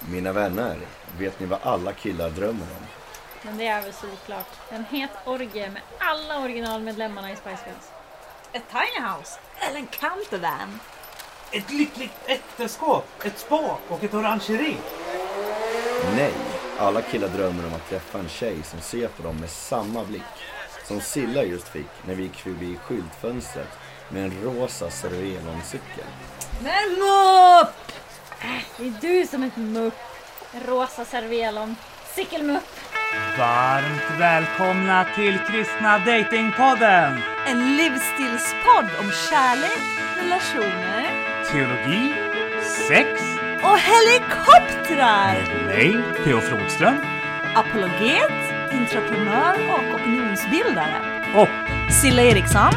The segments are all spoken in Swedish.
Mina vänner, vet ni vad alla killar drömmer om? Men det är väl såklart en het orgie med alla originalmedlemmarna i Spice Girls. Ett tiny house eller en campervan. Ett lyckligt äktenskap, ett spa och ett orangeri. Nej, alla killar drömmer om att träffa en tjej som ser på dem med samma blick som Silla just fick när vi gick förbi skyltfönstret med en rosa Cervelon-cykel. Men mupp! Det är du som är ett mupp. En rosa cervelon. Cykelmupp. Varmt välkomna till Kristna Datingpodden! En livsstilspodd om kärlek, relationer Teologi, sex, och helikoptrar. med mig, Theo Flodström Apologet, entreprenör och opinionsbildare. och Silla Eriksson.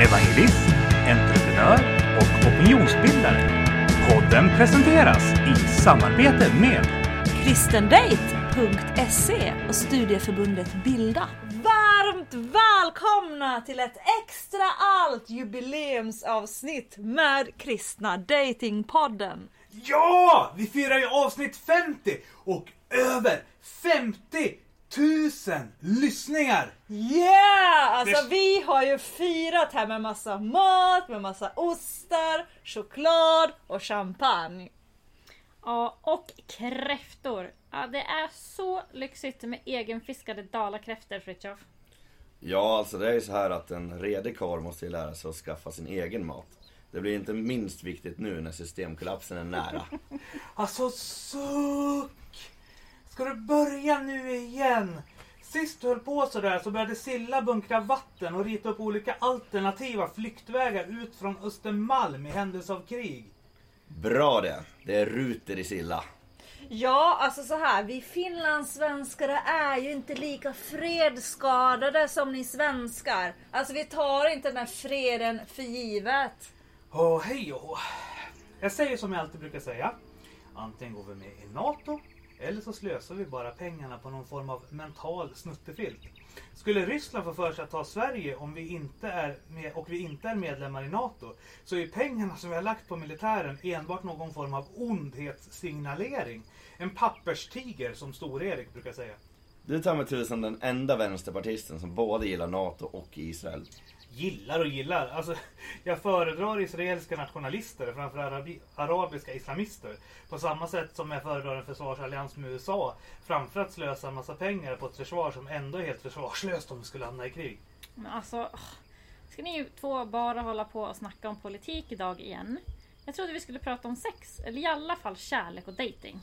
evangelist, entreprenör och opinionsbildare. Podden presenteras i samarbete med kristendate.se och studieförbundet Bilda. Varmt välkomna till ett extra allt jubileumsavsnitt med Kristna Datingpodden. Ja! Vi firar ju avsnitt 50 och över 50 000 lyssningar! Yeah! Alltså Det- vi har ju firat här med massa mat, med massa ostar, choklad och champagne. Ja, och kräftor. Ja, det är så lyxigt med egenfiskade dalakräftor Fritiof. Ja, alltså det är ju så här att en redig karl måste ju lära sig att skaffa sin egen mat. Det blir inte minst viktigt nu när systemkollapsen är nära. Alltså suck! Ska du börja nu igen? Sist du höll på sådär så började Silla bunkra vatten och rita upp olika alternativa flyktvägar ut från Östermalm i händelse av krig. Bra det! Det är ruter i Silla. Ja, alltså så här, vi finlandssvenskar är ju inte lika fredsskadade som ni svenskar. Alltså vi tar inte den här freden för givet. Åh, hej och Jag säger som jag alltid brukar säga. Antingen går vi med i NATO eller så slösar vi bara pengarna på någon form av mental snuttefilt. Skulle Ryssland få för sig att ta Sverige om vi inte är med, och vi inte är medlemmar i NATO så är pengarna som vi har lagt på militären enbart någon form av ondhetssignalering. En papperstiger som Stor-Erik brukar säga. Du tar med tusan den enda vänsterpartisten som både gillar NATO och Israel. Gillar och gillar. Alltså, jag föredrar israeliska nationalister framför arabi- arabiska islamister. På samma sätt som jag föredrar en försvarsallians med USA framför att slösa en massa pengar på ett försvar som ändå är helt försvarslöst om vi skulle hamna i krig. Men alltså, ska ni ju två bara hålla på och snacka om politik idag igen? Jag trodde vi skulle prata om sex, eller i alla fall kärlek och dating.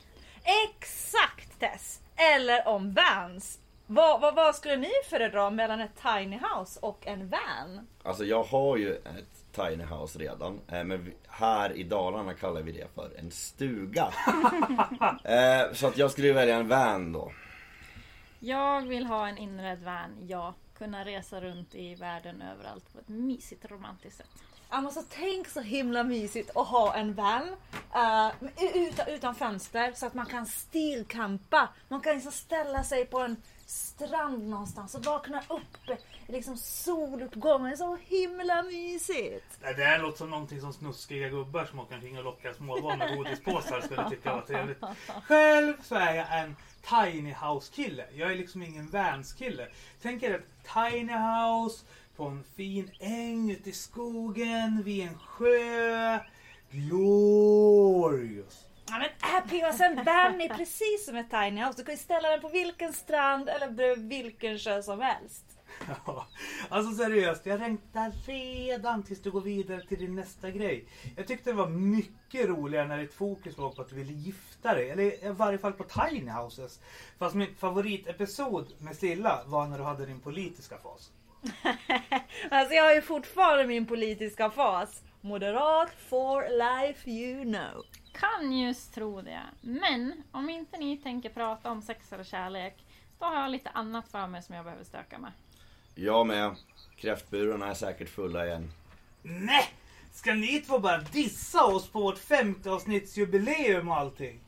Exakt Tess! Eller om vans. Vad, vad, vad skulle ni föredra mellan ett tiny house och en van? Alltså jag har ju ett tiny house redan, eh, men här i Dalarna kallar vi det för en stuga. eh, så att jag skulle välja en van då. Jag vill ha en inredd van, ja. Kunna resa runt i världen överallt på ett mysigt romantiskt sätt. Ja, men så tänk så himla mysigt att ha en van eh, utan, utan fönster så att man kan stilkampa. Man kan liksom ställa sig på en strand någonstans och vakna upp i liksom soluppgången. Det är så himla mysigt. Det där låter som någonting som snuskiga gubbar som åker omkring och lockar småbarn med godispåsar skulle tycka var trevligt. Själv så är jag en tiny house kille. Jag är liksom ingen vans kille. Tänk er ett tiny house på en fin äng ute i skogen vid en sjö. Glorious. Ja, men Happy alltså en van är precis som ett tiny house. Du kan ju ställa den på vilken strand eller bredvid vilken sjö som helst. Ja, alltså seriöst, jag längtar redan tills du går vidare till din nästa grej. Jag tyckte det var mycket roligare när ditt fokus låg på att du ville gifta dig. Eller i varje fall på tiny houses. Fast min favoritepisod med Silla var när du hade din politiska fas. Alltså jag har ju fortfarande min politiska fas. Moderat for life you know. Kan just tro det. Men om inte ni tänker prata om sex eller kärlek, då har jag lite annat för mig som jag behöver stöka med. Jag med. Kräftburarna är säkert fulla igen. Nej! Ska ni två bara dissa oss på vårt femte avsnittsjubileum och allting?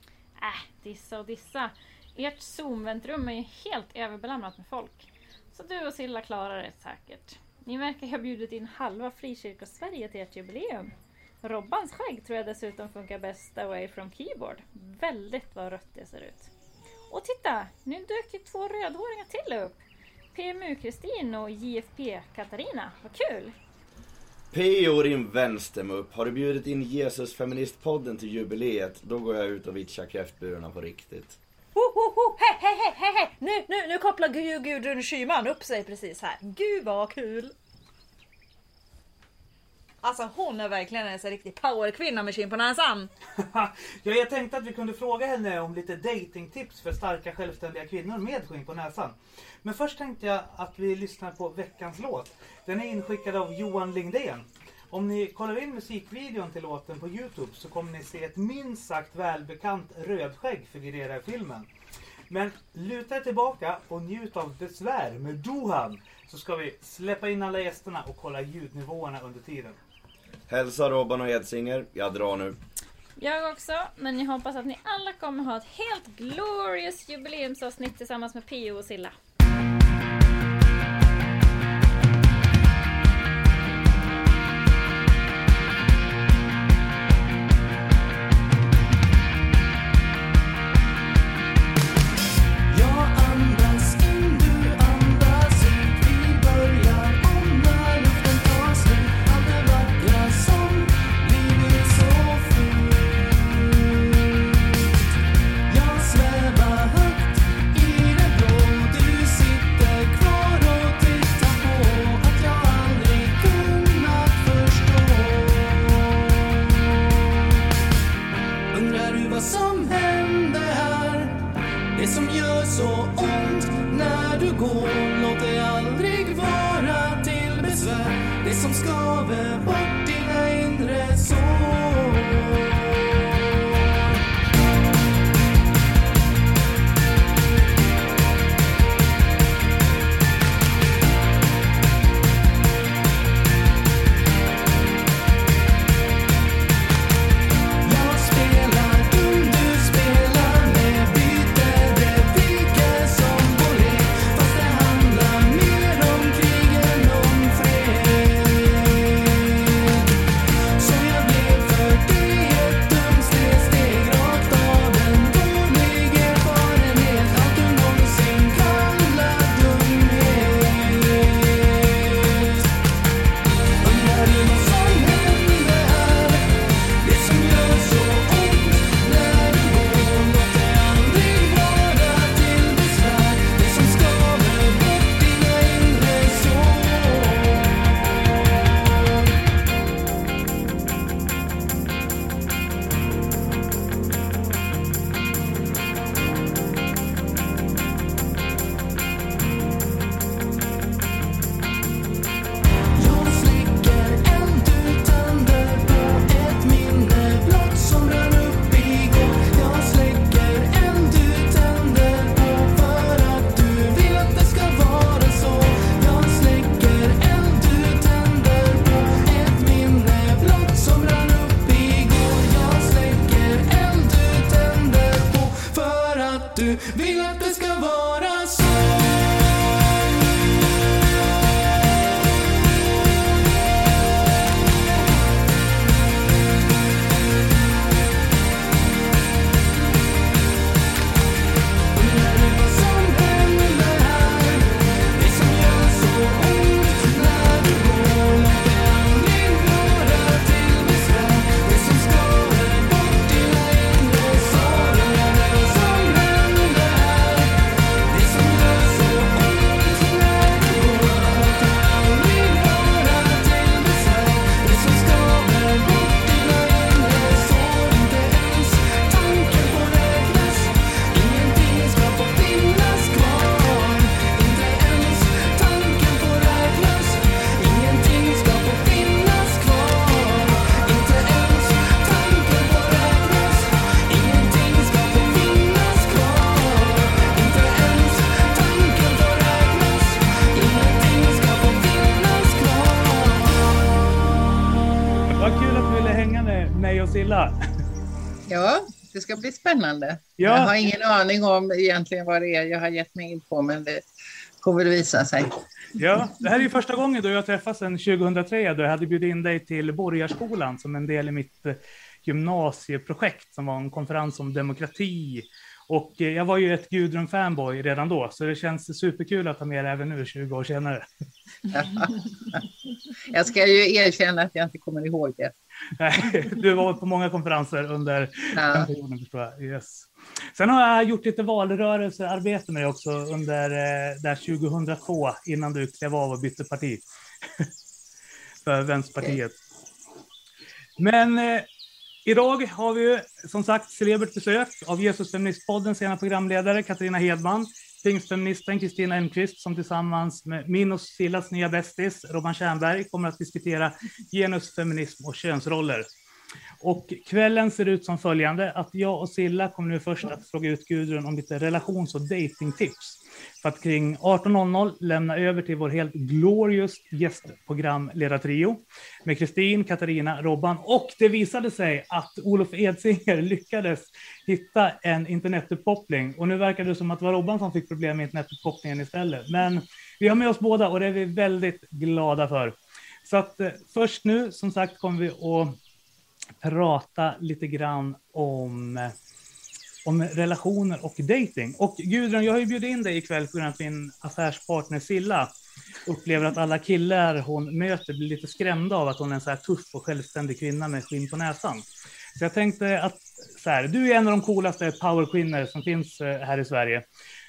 Äh, dissa och dissa. Ert Zoom-väntrum är ju helt överbelamrat med folk. Så du och Silla klarar det säkert. Ni verkar ha bjudit in halva Frikyrka-Sverige till ert jubileum. Robbans skägg tror jag dessutom funkar bäst away from keyboard. Väldigt vad rött det ser ut. Och titta! Nu dök ju två rödhåringar till upp. PMU-Kristin och JFP-Katarina. Vad kul! P.O. din vänstermupp, har du bjudit in Jesus Feministpodden till jubileet, då går jag ut och vitchar kräftburarna på riktigt. Ho, ho, ho, hej, hej, hej, hej! Nu, nu, nu kopplar Gud- Gudrun Schyman upp sig precis här. Gud vad kul! Alltså hon är verkligen en riktig powerkvinna med skinn på näsan. ja, jag tänkte att vi kunde fråga henne om lite datingtips för starka självständiga kvinnor med skinn på näsan. Men först tänkte jag att vi lyssnar på veckans låt. Den är inskickad av Johan Lindén. Om ni kollar in musikvideon till låten på Youtube så kommer ni se ett minst sagt välbekant rödskägg figurera i filmen. Men luta er tillbaka och njut av Besvär med Dohan så ska vi släppa in alla gästerna och kolla ljudnivåerna under tiden. Hälsa Robban och Edsinger, jag drar nu. Jag också, men jag hoppas att ni alla kommer ha ett helt glorious jubileumsavsnitt tillsammans med Pio och Silla. Spännande. Ja. Jag har ingen aning om egentligen vad det är jag har gett mig in på, men det får väl visa sig. Ja, det här är ju första gången då jag träffas sedan 2003 då jag hade bjudit in dig till Borgarskolan som en del i mitt eh, gymnasieprojekt som var en konferens om demokrati. Och eh, jag var ju ett Gudrun-fanboy redan då, så det känns superkul att ha med det även nu 20 år senare. Jag ska ju erkänna att jag inte kommer ihåg det. Nej, Du var på många konferenser under den Ja. perioden förstår jag. Yes. Sen har jag gjort lite valrörelsearbete med dig också under eh, där 2002 innan du klev av och bytte parti. För Vänsterpartiet. Men eh, idag har vi som sagt celebert besök av Jesusfeministpoddens ena programledare Katarina Hedman, pingstfeministen Kristina Elmqvist som tillsammans med min och Cillas nya bästis Robban Tjernberg kommer att diskutera genusfeminism och könsroller. Och kvällen ser ut som följande, att jag och Silla kommer nu först att fråga ut Gudrun om lite relations och datingtips. För att kring 18.00 lämna över till vår helt glorious gästprogramledartrio med Kristin, Katarina, Robban och det visade sig att Olof Edsinger lyckades hitta en internetuppkoppling och nu verkar det som att det var Robban som fick problem med internetuppkopplingen istället. Men vi har med oss båda och det är vi väldigt glada för. Så att eh, först nu, som sagt, kommer vi att prata lite grann om, eh, om relationer och dating. Och Gudrun, jag har ju bjudit in dig ikväll på grund av att min affärspartner Silla upplever att alla killar hon möter blir lite skrämda av att hon är en så här tuff och självständig kvinna med skinn på näsan. Så jag tänkte att så här, du är en av de coolaste powerkvinnor som finns eh, här i Sverige.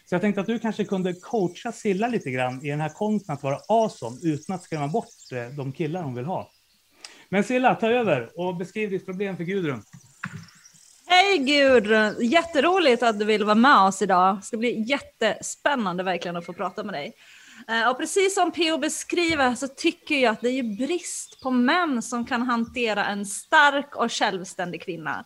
Så jag tänkte att du kanske kunde coacha Silla lite grann i den här konsten att vara awesome utan att skrämma bort eh, de killar hon vill ha. Men Silla, ta över och beskriv ditt problem för Gudrun. Hej Gudrun! Jätteroligt att du vill vara med oss idag. Det ska bli jättespännande verkligen att få prata med dig. Eh, och precis som P.O. beskriver så tycker jag att det är brist på män som kan hantera en stark och självständig kvinna.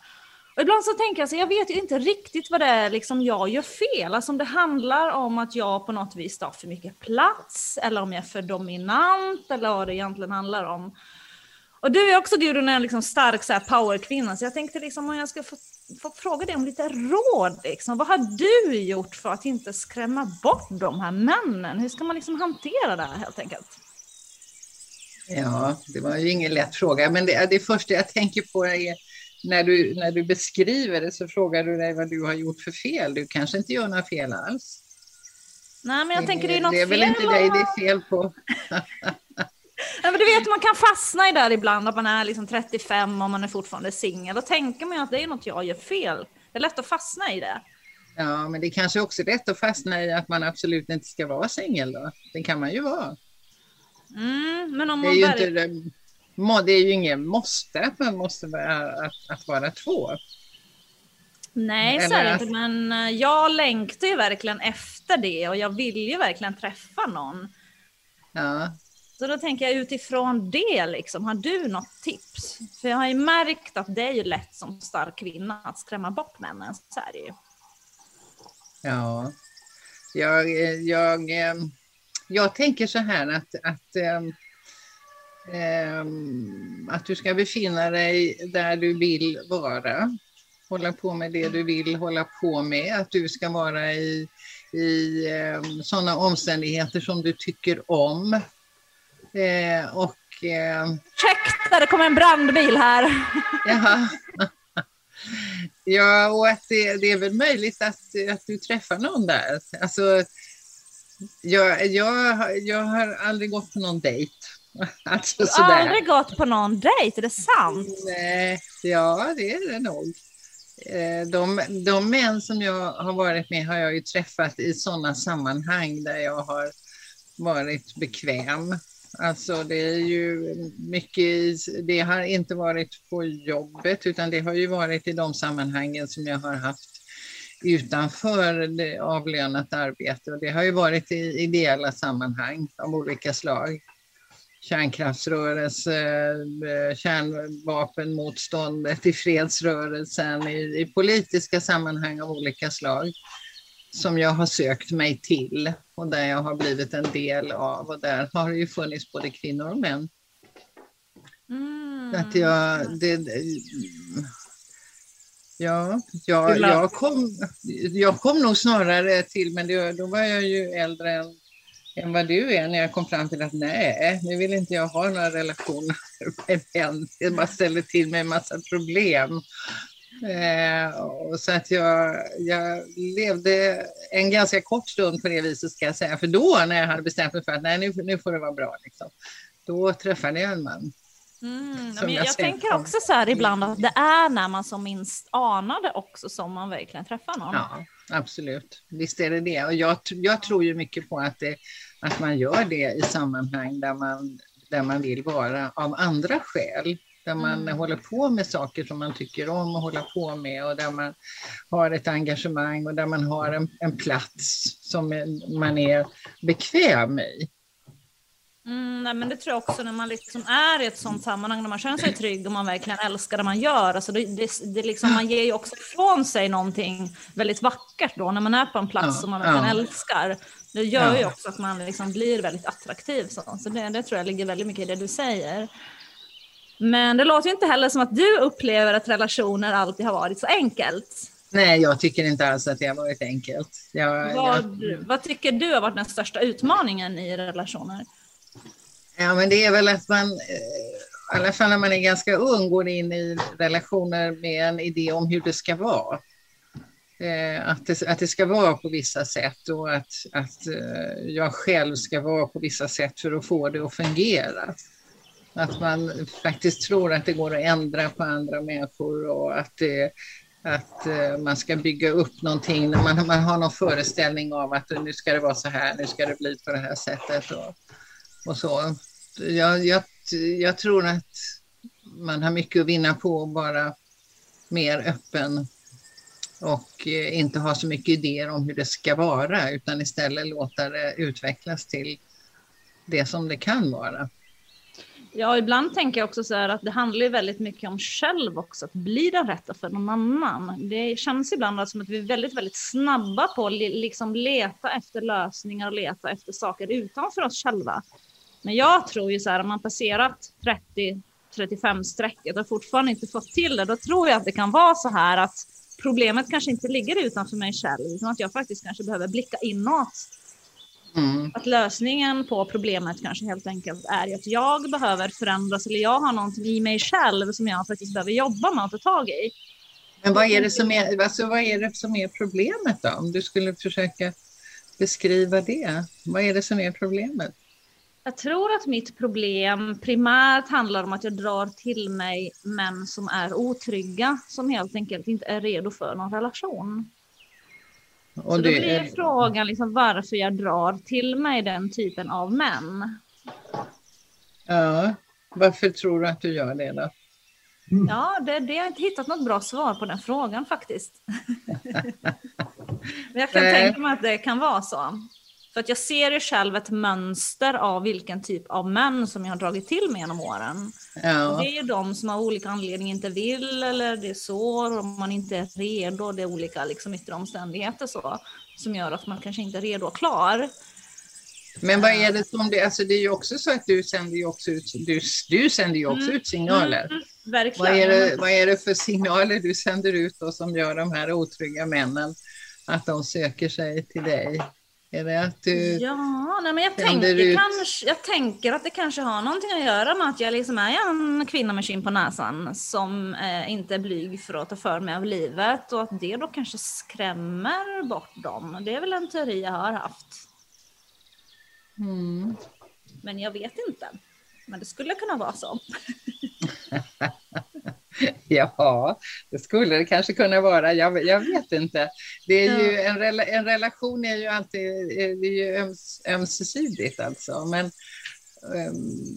Och ibland så tänker jag så jag vet ju inte riktigt vad det är liksom jag gör fel. Alltså om det handlar om att jag på något vis tar för mycket plats eller om jag är för dominant eller vad det egentligen handlar om. Och du är också Gudrun en liksom stark så här, powerkvinna så jag tänkte liksom om jag ska få, få fråga dig om lite råd. Liksom. Vad har du gjort för att inte skrämma bort de här männen? Hur ska man liksom hantera det här helt enkelt? Ja, det var ju ingen lätt fråga, men det, det första jag tänker på är när du, när du beskriver det så frågar du dig vad du har gjort för fel. Du kanske inte gör några fel alls. Nej men jag tänker det är något det är väl fel. inte dig det är fel på. Ja, men du vet man kan fastna i där ibland att man är liksom 35 och man är fortfarande singel. Då tänker man ju att det är något jag gör fel. Det är lätt att fastna i det. Ja, men det kanske också är rätt att fastna i att man absolut inte ska vara singel då. Det kan man ju vara. Mm, men om Det är man ju, inte, det- är ju ingen måste att man måste vara, att, att vara två. Nej, så är det inte. Men eh, jag längtar ju verkligen efter det och jag vill ju verkligen träffa någon. Ja, så då tänker jag utifrån det, liksom, har du något tips? För jag har ju märkt att det är ju lätt som stark kvinna att skrämma bort männen. Så är det ju. ja. Jag, eh, jag, eh, jag tänker så här att, att, eh, att du ska befinna dig där du vill vara. Hålla på med det du vill hålla på med. Att du ska vara i, i sådana omständigheter som du tycker om. Eh, och Ursäkta, det kommer en brandbil här. Jaha. Ja, och att det, det är väl möjligt att, att du träffar någon där. Alltså, jag, jag, har- jag har aldrig gått på någon dejt. Alltså Du har aldrig gått på någon dejt, är det sant? Nej, ja, det är det nog. Eh, De, de män som jag har varit med har jag ju träffat i sådana sammanhang där jag har varit bekväm. Alltså det är ju mycket, i- det har inte varit på jobbet utan det har ju varit i de sammanhangen som jag har haft utanför det avlönat arbete. Och det har ju varit i ideella sammanhang av olika slag. Kärnkraftsrörelse, eh, kärnvapenmotståndet i fredsrörelsen, i, i politiska sammanhang av olika slag som jag har sökt mig till och där jag har blivit en del av och där har det ju funnits både kvinnor och män. Mm. Att jag, det, ja, jag, jag, kom, jag kom nog snarare till, men det, då var jag ju äldre än än vad du är när jag kom fram till att nej, nu vill inte jag ha några relationer med män. Det bara ställer till med en massa problem. Eh, och så att jag, jag levde en ganska kort stund på det viset ska jag säga. För då när jag hade bestämt mig för att nej, nu, nu får det vara bra. Liksom, då träffade jag en man. Mm, jag jag tänker också så här ibland att det är när man som minst anar det också som man verkligen träffar någon. Ja, absolut. Visst är det det. Och jag, jag tror ju mycket på att, det, att man gör det i sammanhang där man, där man vill vara av andra skäl. Där man Mm. håller på med saker som man tycker om att hålla på med och där man har ett engagemang och där man har en, en plats som man är bekväm i. Mm, nej, men det tror jag också när man liksom är i ett sånt sammanhang, när man känner sig trygg och man verkligen älskar det man gör. Alltså det, det, det liksom, man ger ju också ifrån sig någonting väldigt vackert då, när man är på en plats Ja, som man verkligen ja. älskar. Det gör ju Ja. också att man liksom blir väldigt attraktiv. Så, så det, det tror jag ligger väldigt mycket i det du säger. Men det låter inte heller som att du upplever att relationer alltid har varit så enkelt. Nej, jag tycker inte alls att det har varit enkelt. Jag, jag, Vad, vad tycker du har varit den största utmaningen i relationer? Ja, men det är väl att man, eh, i alla fall när man är ganska ung, går in i relationer med en idé om hur det ska vara. Eh, Att det, att det ska vara på vissa sätt och att, att eh, jag själv ska vara på vissa sätt för att få det att fungera. Att man faktiskt tror att det går att ändra på andra människor och att, det, att eh, man ska bygga upp någonting. när Man, man har någon föreställning av att nu ska det vara så här, nu ska det bli på det här sättet. Och, och så. Jag, jag, jag tror att man har mycket att vinna på att vara mer öppen och eh, inte ha så mycket idéer om hur det ska vara utan istället låta det utvecklas till det som det kan vara. Ja, ibland tänker jag också så här att det handlar ju väldigt mycket om själv också, att bli den rätta för någon annan. Det känns ibland som att vi är väldigt, väldigt snabba på att liksom leta efter lösningar och leta efter saker utanför oss själva. Men jag tror ju så här, om man passerat 30-35 strecket och fortfarande inte fått till det, då tror jag att det kan vara så här att problemet kanske inte ligger utanför mig själv, utan att jag faktiskt kanske behöver blicka inåt Mm. att lösningen på problemet kanske helt enkelt är att jag behöver förändras eller jag har någonting i mig själv som jag faktiskt behöver jobba med och ta tag i. Men vad är, det som är, alltså vad är det som är problemet då? Om du skulle försöka beskriva det. Vad är det som är problemet? Jag tror att mitt problem primärt handlar om att jag drar till mig män som är otrygga, som helt enkelt inte är redo för någon relation. Och Så då det- blir frågan liksom varför jag drar till mig den typen av män. ja, varför tror du att du gör det då? Ja, det, det jag har inte hittat något bra svar på den frågan faktiskt. Men jag kan Nej. tänka mig att det kan vara så. För att jag ser ju själv ett mönster av vilken typ av män som jag har dragit till mig genom åren. Och Ja, det är ju de som av olika anledningar inte vill eller det är så, om man inte är redo, det är olika liksom, yttre omständigheter så, som gör att man kanske inte är redo och klar. men vad är det som det, alltså det är ju också så att du sänder ju också ut, du, du sänder ju också Mm. ut signaler. Mm, verkligen. Vad är, det, vad är det för signaler du sänder ut då som gör de här otrygga männen att de söker sig till dig? Är det att du... Ja, nej, men jag tänker, ut. kanske, jag tänker att det kanske har någonting att göra med att jag liksom är en kvinna med skinn på näsan som eh, inte är blyg för att ta för mig av livet och att det då kanske skrämmer bort dem. Det är väl en teori jag har haft. Mm. Men jag vet inte. Men det skulle kunna vara så. Ja, det skulle det kanske kunna vara. Jag, jag vet inte. Det är ju, en, rela, en relation är ju alltid det är ju öms, ömsesidigt alltså. Men ehm,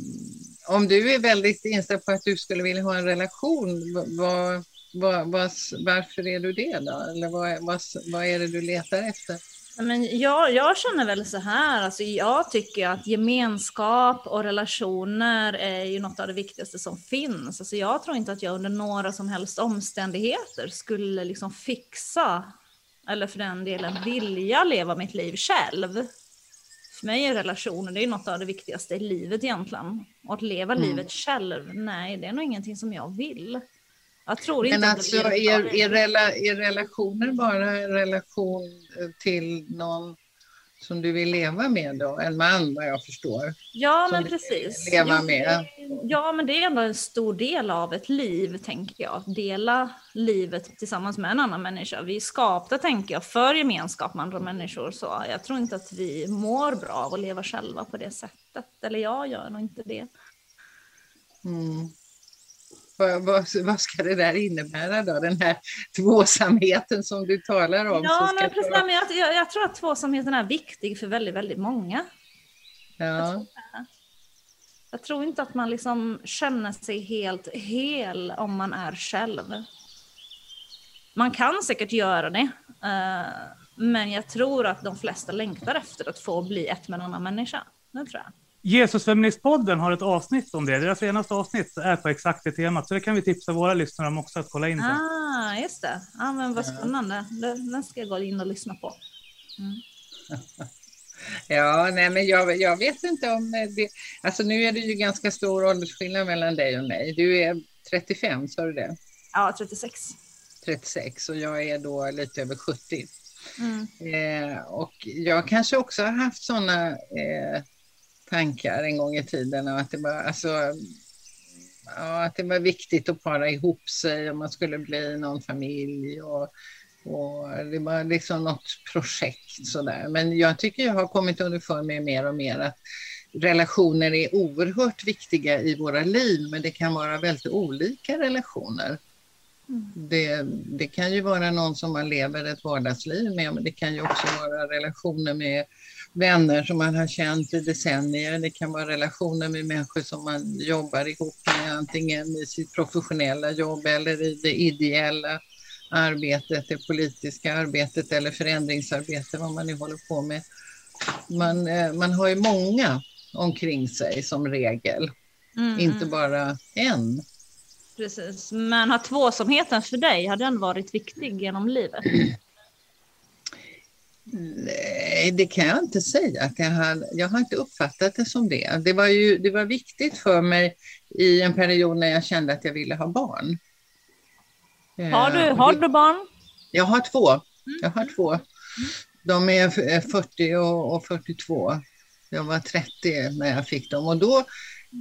om du är väldigt inställd på att du skulle vilja ha en relation, vad, vad, vad, varför är du det då? Eller vad, vad, vad är det du letar efter? Men jag, jag känner väl så här, alltså jag tycker att gemenskap och relationer är ju något av det viktigaste som finns. Alltså jag tror inte att jag under några som helst omständigheter skulle liksom fixa, eller för den delen vilja leva mitt liv själv. För mig är relationer det är något av det viktigaste i livet egentligen. Och att leva Mm. livet själv, nej det är nog ingenting som jag vill. Jag tror inte Men att det alltså blir är, är, rela, är relationer bara en relation eh, till någon som du vill leva med då? En man vad jag förstår. Ja, men precis. leva Jo, med. det- Ja, men det är ändå en stor del av ett liv, tänker jag. Att dela livet tillsammans med en annan människa. Vi är skapta, tänker jag, för gemenskap med andra människor. Så jag tror inte att vi mår bra av att leva själva på det sättet. Eller jag gör nog inte det. Mm. Vad, vad, vad ska det där innebära då? Den här tvåsamheten som du talar om? Ja, men precis, ta- men jag, jag, jag tror att tvåsamheten är viktig för väldigt, väldigt många. ja. Jag tror inte att man liksom känner sig helt hel om man är själv. Man kan säkert göra det, eh, men jag tror att de flesta längtar efter att få bli ett med en annan människa. Det tror jag. Jesusfeministpodden har ett avsnitt om det. Deras senaste avsnitt är på exakt det temat, så det kan vi tipsa våra lyssnare om också att kolla in sen. Ah, just det. Ja, men vad spännande. Den ska jag gå in och lyssna på. Ja, nej, men jag, jag vet inte om det... Alltså nu är det ju ganska stor åldersskillnad mellan dig och mig. Du är 35, sa du det? Ja, 36. 36 och jag är då lite över 70. Mm. Eh, och jag kanske också har haft sådana eh, tankar en gång i tiden. Och att, det var, alltså, ja, att det var viktigt att para ihop sig om man skulle bli någon familj. Och, och det var liksom något projekt sådär. Men jag tycker jag har kommit underfund med mer och mer att relationer är oerhört viktiga i våra liv, men det kan vara väldigt olika relationer. Det, det kan ju vara någon som man lever ett vardagsliv med, men det kan ju också vara relationer med vänner som man har känt i decennier. Det kan vara relationer med människor som man jobbar ihop med, antingen i sitt professionella jobb eller i det ideella arbetet, det politiska arbetet eller förändringsarbete, vad man nu håller på med. Man, eh, man har ju många omkring sig som regel, Mm, inte mm, bara en. Precis. Men har tvåsamheten för dig, har den varit viktig genom livet? Nej, det kan jag inte säga. Att jag, har, jag har inte uppfattat det som det. Det var, ju, det var viktigt för mig i en period när jag kände att jag ville ha barn. Har du, Eh, har du barn? Jag har två. Jag har två. De är f- är 40 och, och 42. Jag var 30 när jag fick dem. Och då,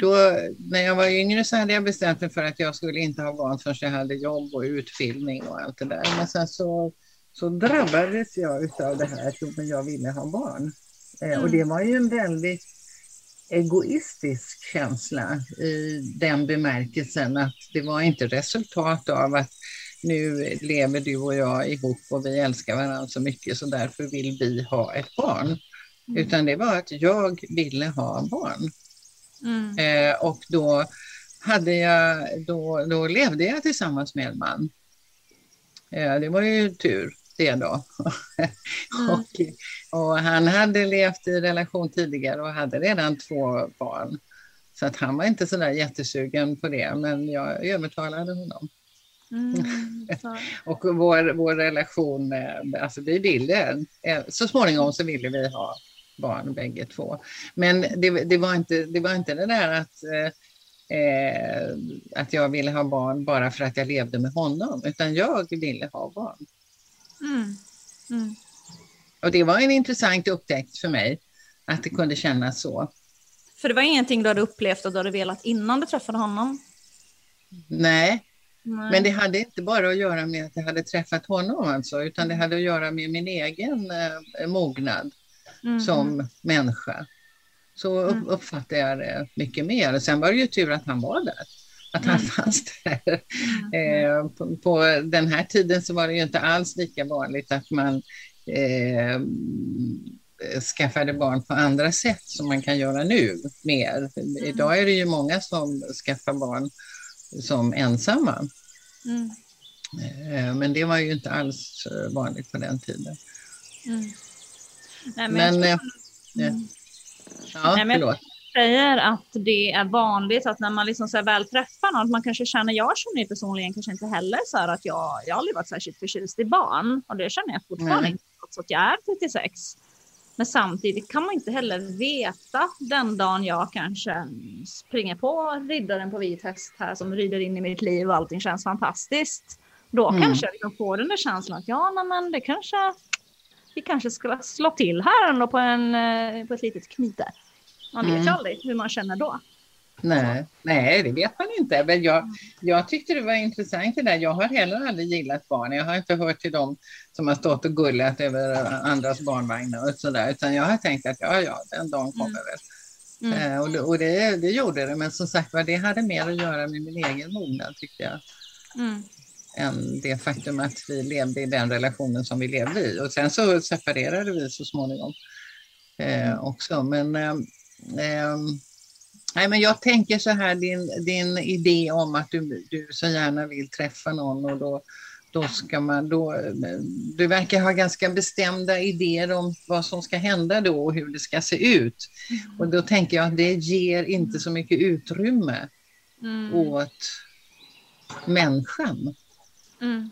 då, när jag var yngre så hade jag bestämt mig för att jag skulle inte ha barn förrän jag hade jobb och utbildning och allt det där. Men sen så, så drabbades jag av det här att jag ville ha barn. Eh, och det var ju en väldigt egoistisk känsla i den bemärkelsen att det var inte resultat av att nu lever du och jag ihop och vi älskar varandra så mycket så därför vill vi ha ett barn. Utan det var att jag ville ha barn. Mm. Eh, och då, hade jag, då, då levde jag tillsammans med en man. Eh, det var ju tur det då. och, och han hade levt i relation tidigare och hade redan två barn. Så att han var inte så där jättesugen på det, men jag övertalade honom. Mm. Och vår, vår relation, eh, alltså vi ville, eh, så småningom så ville vi ha barn bägge två. Men det, det, var, inte, det var inte det där att, eh, att jag ville ha barn bara för att jag levde med honom, utan jag ville ha barn. Mm. Mm. Och det var en intressant upptäckt för mig, att det kunde kännas så. För det var ingenting du hade upplevt och du hade velat innan du träffade honom? Nej, Nej. Men det hade inte bara att göra med att jag hade träffat honom alltså, utan det hade att göra med min egen eh, mognad Mm. som människa. Så Mm. uppfattade jag det mycket mer. Sen var det ju tur att han var där. Att han Mm. fanns där. Mm. Eh, på, på den här tiden så var det ju inte alls lika vanligt att man eh, skaffade barn på andra sätt som man kan göra nu mer. Idag är det ju många som skaffar barn som ensamma. Mm. Eh, Men det var ju inte alls eh, vanligt på den tiden. Mm. Nej, men, Men, jag eh, tror- eh, ja, Nej, men- förlåt. säger att det är vanligt att när man liksom så väl träffar någon, man kanske känner, jag känner personligen kanske inte heller så här att jag, jag har aldrig varit särskilt förtjust i barn och det känner jag fortfarande inte trots att jag är 36. Men samtidigt kan man inte heller veta den dagen jag kanske springer på riddaren på vit häst här som rider in i mitt liv och allting känns fantastiskt. Då Mm. kanske jag liksom får den där känslan att ja, men det kanske vi kanske skulle slå till här ändå på, en, eh, på ett litet knyte. Man vet ju Mm. aldrig hur man känner då. Nej, nej, det vet man inte. Men jag, jag tyckte det var intressant det där. Jag har heller aldrig gillat barn. Jag har inte hört till dem som har stått och gullat över andras barnvagnar och sådär. Utan jag har tänkt att ja, ja, den dagen kommer väl. Mm. Eh, och och det, det gjorde det. Men som sagt var, det hade mer att göra med min egen mognad tyckte jag. Mm. Än det faktum att vi levde i den relationen som vi levde i. Och sen så separerade vi så småningom eh, också. Men, eh, ehm, nej, men jag tänker så här, din, din idé om att du, du så gärna vill träffa någon och då, då ska man, då, du verkar ha ganska bestämda idéer om vad som ska hända då och hur det ska se ut. Och då tänker jag att det ger inte så mycket utrymme Mm. åt människan. Mm.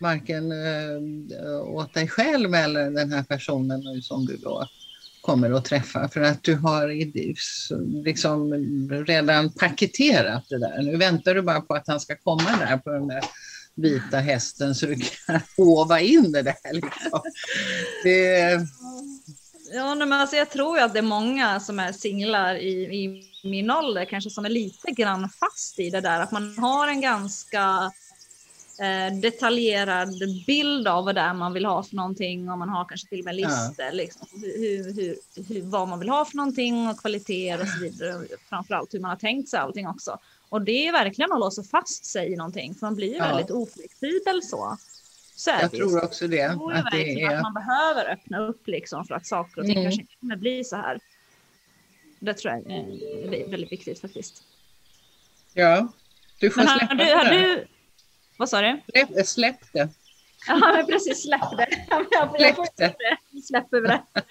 Varken eh, åt dig själv eller den här personen nu som du då kommer att träffa. För att du har liksom redan paketerat det där. Nu väntar du bara på att han ska komma där på den där vita hästen så du kan hova in det där. Liksom. Det, Ja, men alltså jag tror att det är många som är singlar i, i min ålder kanske som är lite grann fast i det där att man har en ganska eh, detaljerad bild av vad det är man vill ha för någonting och man har kanske till och med Ja. listor liksom, hur, hur, hur, vad man vill ha för någonting och kvaliteter och så vidare. Framförallt hur man har tänkt sig allting också. Och det är verkligen att låsa fast sig i någonting för man blir ju Ja. väldigt oflexibel så. så jag tror också det. Jag tror Att det verkligen är, att man behöver öppna upp liksom för att saker och ting Mm. kanske inte kommer bli så här. Det tror jag är väldigt viktigt faktiskt. ja, du får Men har släppa du, det har du... Vad sa du? Släpp, släpp det. Ja, men precis. Släpp det. Jag, Släpp det. det. Släpper det.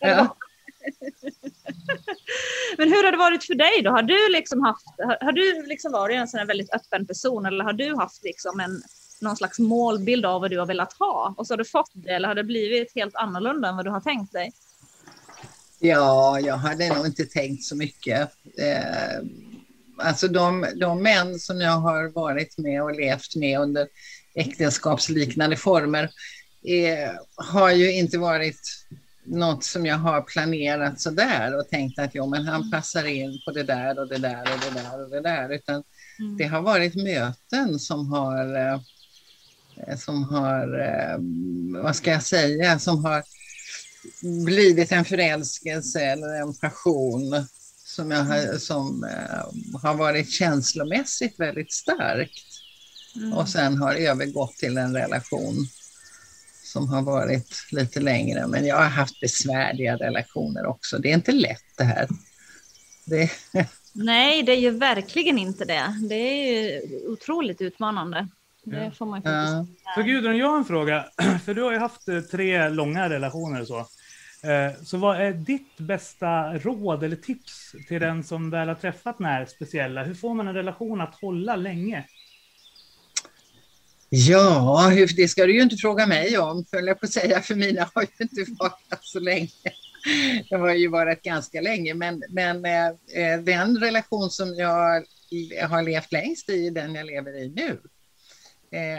Ja. Men hur har det varit för dig då? Har du liksom haft, har, har du liksom varit en sån här väldigt öppen person eller har du haft liksom en, någon slags målbild av vad du har velat ha och så har du fått det eller har det blivit helt annorlunda än vad du har tänkt dig? Ja, jag hade nog inte tänkt så mycket. Eh, alltså de, de män som jag har varit med och levt med under äktenskapsliknande former eh, har ju inte varit något som jag har planerat så där och tänkt att jo, men han passar in på det där och det där och det där och det där. Utan Mm. det har varit möten som har, eh, som har, eh, vad ska jag säga, som har blivit en förälskelse eller en passion som, jag har, som eh, har varit känslomässigt väldigt starkt Mm. och sen har övergått till en relation som har varit lite längre. Men jag har haft besvärliga relationer också. Det är inte lätt det här. Det, Nej, det är ju verkligen inte det. Det är ju otroligt utmanande. Det får man ju ja. faktiskt Så Gudrun, jag har en fråga. För du har ju haft eh, tre långa relationer och så. Eh, så vad är ditt bästa råd eller tips till den som väl har träffat den här speciella? Hur får man en relation att hålla länge? Ja, det ska du ju inte fråga mig om, höll jag på att säga, för mina har ju inte varit så länge. Jag har ju varit ganska länge, men, men eh, eh, den relation som jag har levt längst i är den jag lever i nu.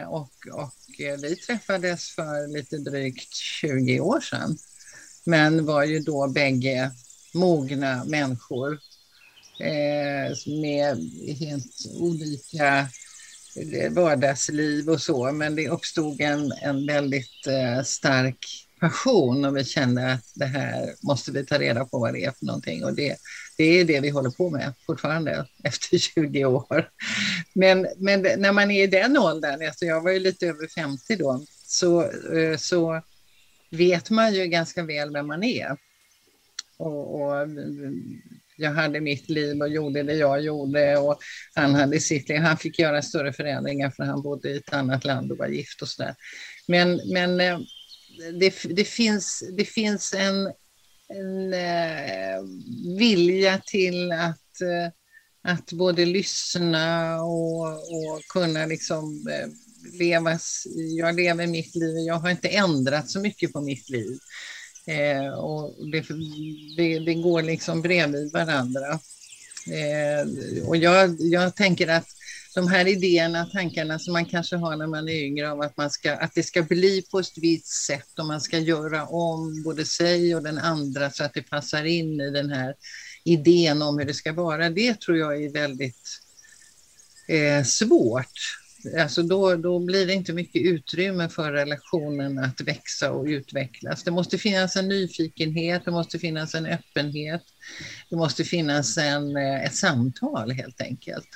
Och, och vi träffades för lite drygt 20 år sedan, men var ju då bägge mogna människor eh, med helt olika eh, vardagsliv och så, men det uppstod en, en väldigt eh, stark passion och vi kände att det här måste vi ta reda på vad det är för någonting och det, det är det vi håller på med fortfarande efter 20 år. Men, men när man är i den åldern, alltså jag var ju lite över 50 då, så, eh, så vet man ju ganska väl vem man är. Och, och jag hade mitt liv och gjorde det jag gjorde och han hade sitt liv. Han fick göra större förändringar för han bodde i ett annat land och var gift och sådär. Men, men eh, det, det, finns, det finns en, en eh, vilja till att, eh, att både lyssna och, och kunna liksom levas, Jag lever mitt liv. Jag har inte ändrat så mycket på mitt liv. Eh, och det, det, det går liksom bredvid varandra. Eh, och jag, jag tänker att de här idéerna, tankarna som man kanske har när man är yngre om att, man ska, att det ska bli på ett visst sätt och man ska göra om både sig och den andra så att det passar in i den här idén om hur det ska vara. Det tror jag är väldigt eh, svårt. Alltså då, då blir det inte mycket utrymme för relationen att växa och utvecklas. Det måste finnas en nyfikenhet, det måste finnas en öppenhet, det måste finnas en, eh, ett samtal helt enkelt.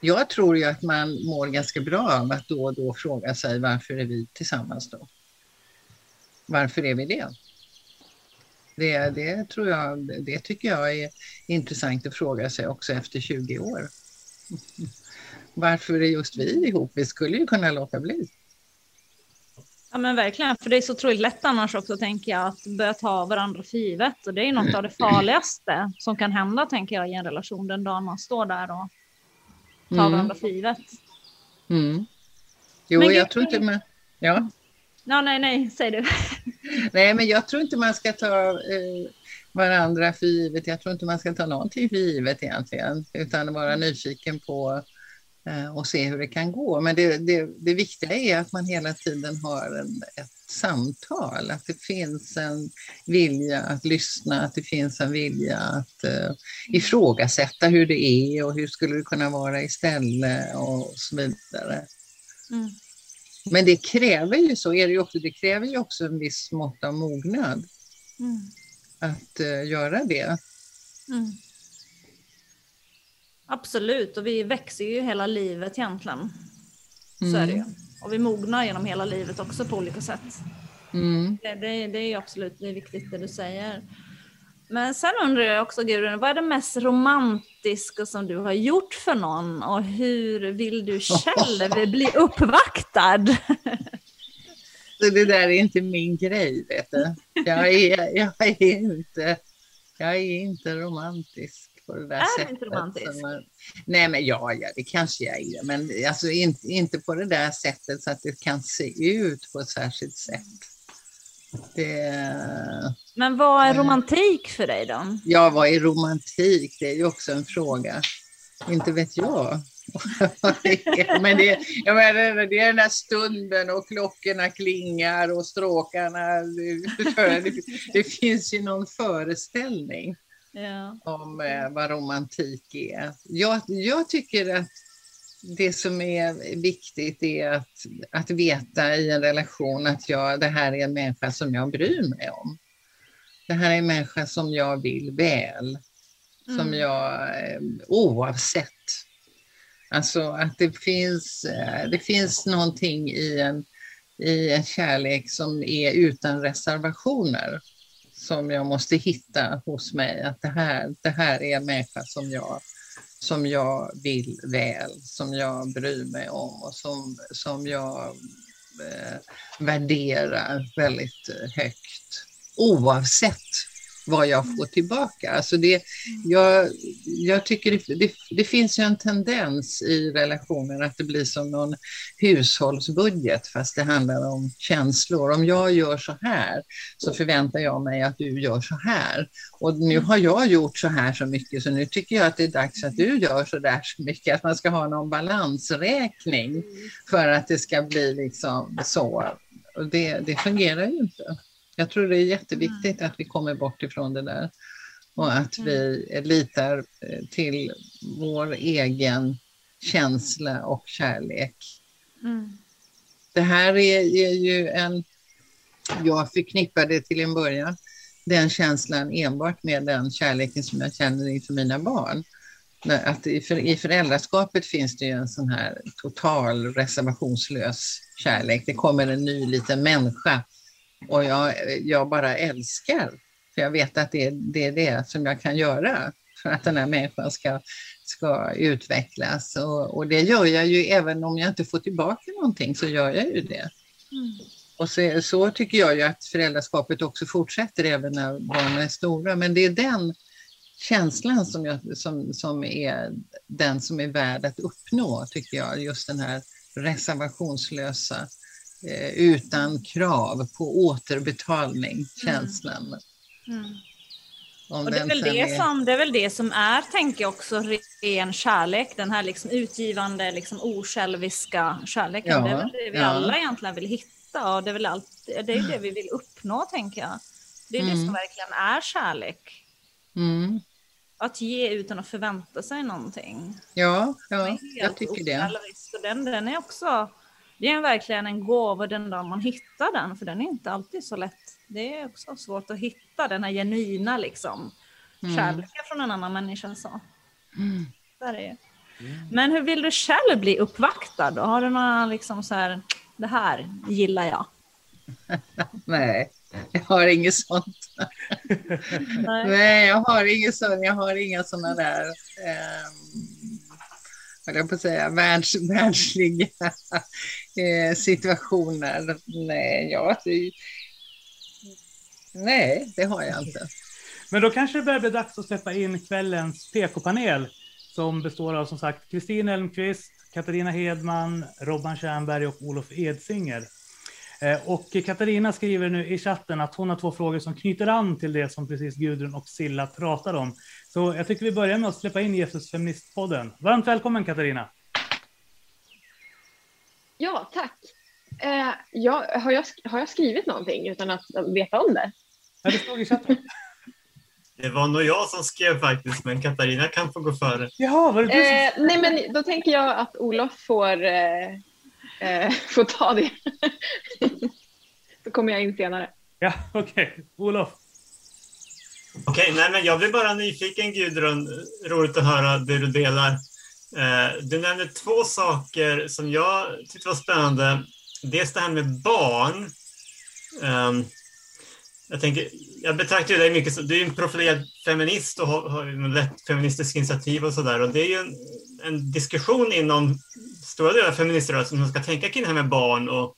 Jag tror ju att man mår ganska bra av att då och då fråga sig varför är vi tillsammans då? Varför är vi det? Det, det tror jag, det tycker jag är intressant att fråga sig också efter 20 år. Varför är just vi ihop? Vi skulle ju kunna låta bli. Ja men verkligen, för det är så otroligt lätt annars också tänker jag att börja ta varandra för givet. Och det är ju något av det farligaste som kan hända tänker jag i en relation den dagen man står där och tar Mm. varandra för givet. Mm. Jo, Men jag tror inte man... Ja. Ja, nej, nej, säg du. Nej, men jag tror inte man ska ta eh, varandra för givet. Jag tror inte man ska ta någonting för givet egentligen, utan vara nyfiken på och se hur det kan gå. Men det, det, det viktiga är att man hela tiden har en, ett samtal, att det finns en vilja att lyssna, att det finns en vilja att eh, ifrågasätta hur det är och hur skulle det kunna vara istället och så vidare. Mm. Men det kräver ju så, är det, också, det kräver ju också en viss mått av mognad Mm. att eh, göra det. Mm. Absolut, och vi växer ju hela livet egentligen. Så är det ju. Och vi mognar genom hela livet också på olika sätt. Mm. Det, det, det är absolut det är viktigt det du säger. Men sen undrar jag också Gudrun, vad är det mest romantiska som du har gjort för någon och hur vill du själv bli uppvaktad? Det där är inte min grej, vet du. Jag är, jag är, inte, jag är inte romantisk på det där Är sättet. inte romantisk? man- Nej, men ja, ja, det kanske jag är. Men alltså inte, inte på det där sättet så att det kan se ut på ett särskilt sätt. Det... Men vad är romantik för dig då? Ja, vad är romantik? Det är ju också en fråga. Inte vet jag. Men det, jag menar, det är den här stunden och klockorna klingar och stråkarna. Det, det finns ju någon föreställning Ja. om eh, vad romantik är. Jag, jag tycker att det som är viktigt är att, att veta i en relation att jag, det här är en människa som jag bryr mig om. Det här är en människa som jag vill väl. Som Mm. jag, eh, oavsett. Alltså att det finns, eh, det finns någonting i en, i en kärlek som är utan reservationer. Som jag måste hitta hos mig. Att det här, det här är en människa som jag, som jag vill väl. Som jag bryr mig om och som, som jag eh, värderar väldigt högt. Oavsett vad jag får tillbaka. Alltså det, jag, jag tycker det, det, det finns ju en tendens i relationer att det blir som någon hushållsbudget fast det handlar om känslor. Om jag gör så här så förväntar jag mig att du gör så här. Och nu har jag gjort så här så mycket så nu tycker jag att det är dags att du gör så där så mycket. Att man ska ha någon balansräkning för att det ska bli liksom så. Och det, det fungerar ju inte. Jag tror det är jätteviktigt att vi kommer bort ifrån det där och att vi litar eh, till vår egen känsla och kärlek. Mm. Det här är, är ju en... Jag förknippade till en början den känslan enbart med den kärleken som jag känner inför mina barn. Att i, för, I föräldraskapet finns det ju en sån här total reservationslös kärlek. Det kommer en ny liten människa och jag, jag bara älskar. För jag vet att det, är- det är det som jag kan göra för att den här människan ska, ska utvecklas. Och, och det gör jag ju även om jag inte får tillbaka någonting så gör jag ju det. Och så, så tycker jag ju att föräldraskapet också fortsätter även när barnen är stora. Men det är den känslan som, jag, som, som är den som är värd att uppnå, tycker jag. Just den här reservationslösa, eh, utan krav på återbetalning, känslan. Mm. Om Och det är, väl det, som, det är väl det som är, tänker jag också, ren kärlek. Den här liksom utgivande, liksom osjälviska kärleken. Ja, det är väl det vi ja. alla egentligen vill hitta. Och det är väl allt, det, är det vi vill uppnå, tänker jag. Det är det som Mm. verkligen är kärlek. Mm. Att ge utan att förvänta sig någonting. Ja, är ja, jag tycker det. Och den, den är också, det är verkligen en gåva den dag man hittar den, för den är inte alltid så lätt. Det är också svårt att hitta den här genuina liksom, Mm. kärleken från en annan människa. Så. Mm. Där är det. Men hur vill du själv bli uppvaktad? Då? Har du några liksom så här, det här gillar jag? Nej, jag har inget sånt. Nej. Nej, jag har inget sånt. Jag har inga sådana där, um, jag på att säga, världs, världsliga eh, situationer. Nej, ja, det, nej, det har jag inte. Men då kanske det börjar bli dags att släppa in kvällens PK-panel som består av som sagt Kristin Elmqvist, Katarina Hedman, Robban Tjernberg och Olof Edsinger. Eh, och Katarina skriver nu i chatten att hon har två frågor som knyter an till det som precis Gudrun och Silla pratar om. Så jag tycker vi börjar med att släppa in Jesus Feministpodden. Varmt välkommen Katarina! Ja, tack. Eh, ja, har, jag, har jag skrivit någonting utan att veta om det? Ja, det stod i chatten. Det var nog jag som skrev faktiskt, men Katarina kan få gå före. Jaha, var det du som... Eh, nej, men då tänker jag att Olof får, eh, eh, får ta det. Då kommer jag in senare. Ja, okej. Olof. Okej, nej men jag blir bara nyfiken Gudrun. Roligt att höra det du delar. Eh, du nämnde två saker som jag tyckte var spännande. Dels det här med barn. Ehm, jag, tänker, jag betraktar dig mycket som, du är en profilerad feminist och har, har ju en lätt feministisk initiativ och sådär. Och det är ju en, en diskussion inom stora delar av feministrörelsen som ska tänka kring det här med barn. Och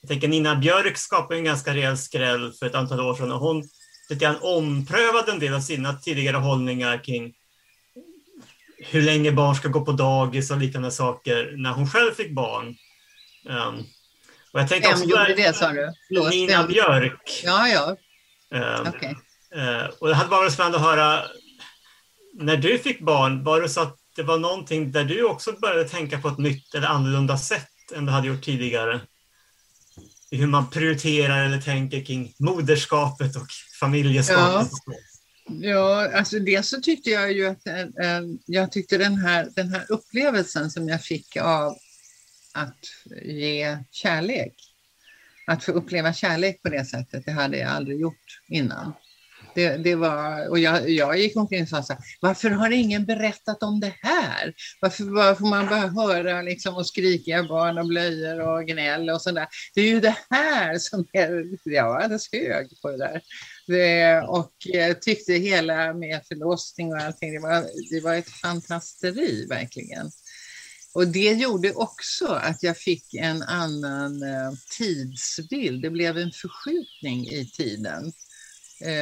jag tänker Nina Björk skapade en ganska rejäl skräll för ett antal år sedan och hon lite grann omprövade en del av sina tidigare hållningar kring hur länge barn ska gå på dagis och liknande saker när hon själv fick barn. Um, och jag tänkte Vem också gjorde det sa du? Förlåt, Nina vem? Björk. Ja, ja, Um, okej. Eh, och det hade varit spännande att höra, när du fick barn, var det så att det var någonting där du också började tänka på ett nytt eller annorlunda sätt än du hade gjort tidigare? Hur man prioriterar eller tänker kring moderskapet och Familjestatus? Ja, alltså dels så tyckte jag ju att äh, jag tyckte den här, den här upplevelsen som jag fick av att ge kärlek, att få uppleva kärlek på det sättet, det hade jag aldrig gjort innan. Det, det var, och jag, jag gick omkring och sa så här, varför har ingen berättat om det här? Varför, varför får man bara höra liksom, och skrikiga barn och blöjor och gnäll och sådär? Det är ju det här som är, jag var alldeles hög på det där. Eh, och eh, tyckte hela med förlossning och allting, det var, det var ett fantasteri verkligen. Och det gjorde också att jag fick en annan eh, tidsbild. Det blev en förskjutning i tiden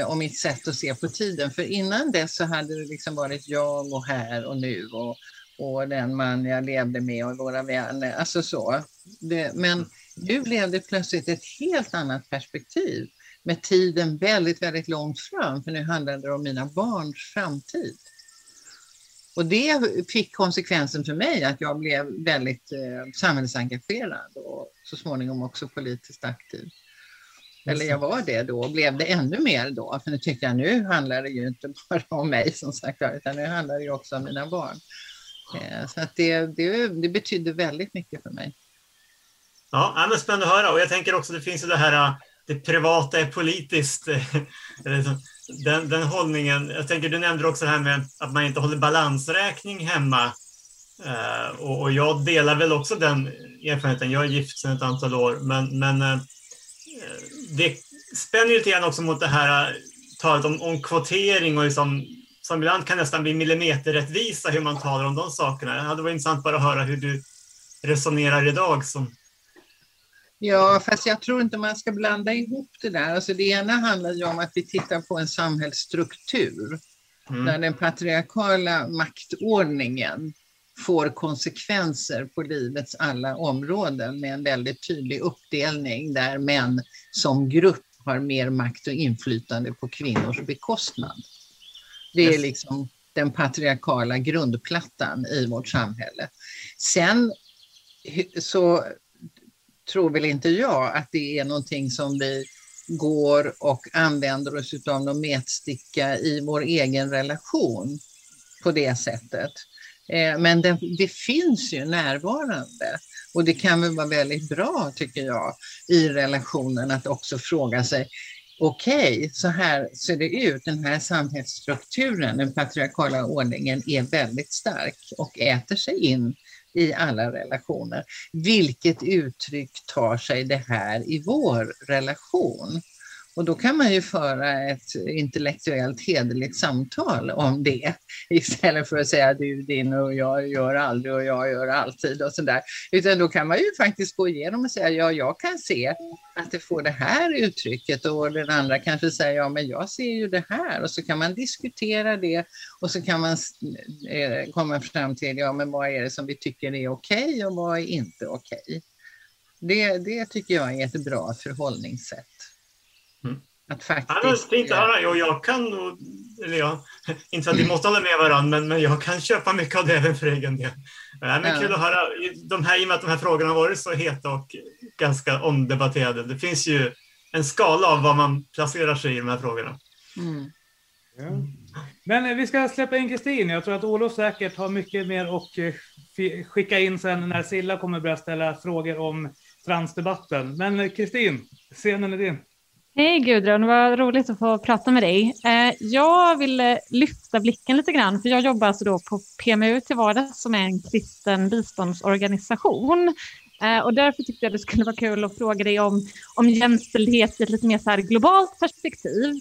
och mitt sätt att se på tiden. För innan dess så hade det liksom varit jag och här och nu och, och den man jag levde med och våra vänner. Alltså så. Det, men nu blev det plötsligt ett helt annat perspektiv med tiden väldigt, väldigt långt fram. För nu handlade det om mina barns framtid. Och det fick konsekvensen för mig att jag blev väldigt eh, samhällsengagerad och så småningom också politiskt aktiv. Eller jag var det då och blev det ännu mer då. För nu tyckte jag nu handlar det ju inte bara om mig som sagt utan nu handlar det ju också om mina barn. Eh, så att det, det, det betydde väldigt mycket för mig. Ja, ja, men spännande att höra. Och jag tänker också, det finns ju det här, det privata är politiskt. Eh, den, den hållningen. Jag tänker, du nämnde också det här med att man inte håller balansräkning hemma. Uh, och, och jag delar väl också den erfarenheten. Jag är gift sedan ett antal år, men, men uh, det spänner ju lite grann också mot det här talet om, om kvotering och liksom, som ibland kan nästan bli millimeterrättvisa hur man talar om de sakerna. Det hade varit intressant bara att höra hur du resonerar idag som Ja, fast jag tror inte man ska blanda ihop det där. Alltså det ena handlar ju om att vi tittar på en samhällsstruktur där den patriarkala maktordningen får konsekvenser på livets alla områden med en väldigt tydlig uppdelning där män som grupp har mer makt och inflytande på kvinnors bekostnad. Det är liksom den patriarkala grundplattan i vårt samhälle. Sen så tror väl inte jag att det är någonting som vi går och använder oss av någon metsticka i vår egen relation på det sättet. Eh, men det, det finns ju närvarande och det kan väl vara väldigt bra tycker jag i relationen att också fråga sig okej, så här ser det ut. Den här samhällsstrukturen, den patriarkala ordningen är väldigt stark och äter sig in i alla relationer. Vilket uttryck tar sig det här i vår relation? Och då kan man ju föra ett intellektuellt hederligt samtal om det istället för att säga du din och jag gör aldrig och jag gör alltid och sådär. Utan då kan man ju faktiskt gå igenom och säga ja, jag kan se att det får det här uttrycket och den andra kanske säger ja, men jag ser ju det här och så kan man diskutera det och så kan man eh, komma fram till ja, men vad är det som vi tycker är okej och vad är inte okej. Det, det tycker jag är ett bra förhållningssätt. Att Ja, faktiskt... fint att höra. Och jag kan nog, eller jag, inte för att vi måste hålla med varandra, men, men jag kan köpa mycket av det även för egen del. Ja, men Ja. Kul att höra. De här, I och med att de här frågorna har varit så heta och ganska omdebatterade. Det finns ju en skala av var man placerar sig i de här frågorna. Mm. Men eh, vi ska släppa in Kristin. Jag tror att Olof säkert har mycket mer att eh, skicka in sen när Silla kommer börja ställa frågor om transdebatten. Men eh, Kristin, scenen är din. Hej Gudrun, vad roligt att få prata med dig. Eh, jag vill eh, lyfta blicken lite grann, för jag jobbar alltså då på PMU till vardags som är en kristen biståndsorganisation. Eh, och därför tyckte jag det skulle vara kul att fråga dig om, om jämställdhet i ett lite mer så här globalt perspektiv.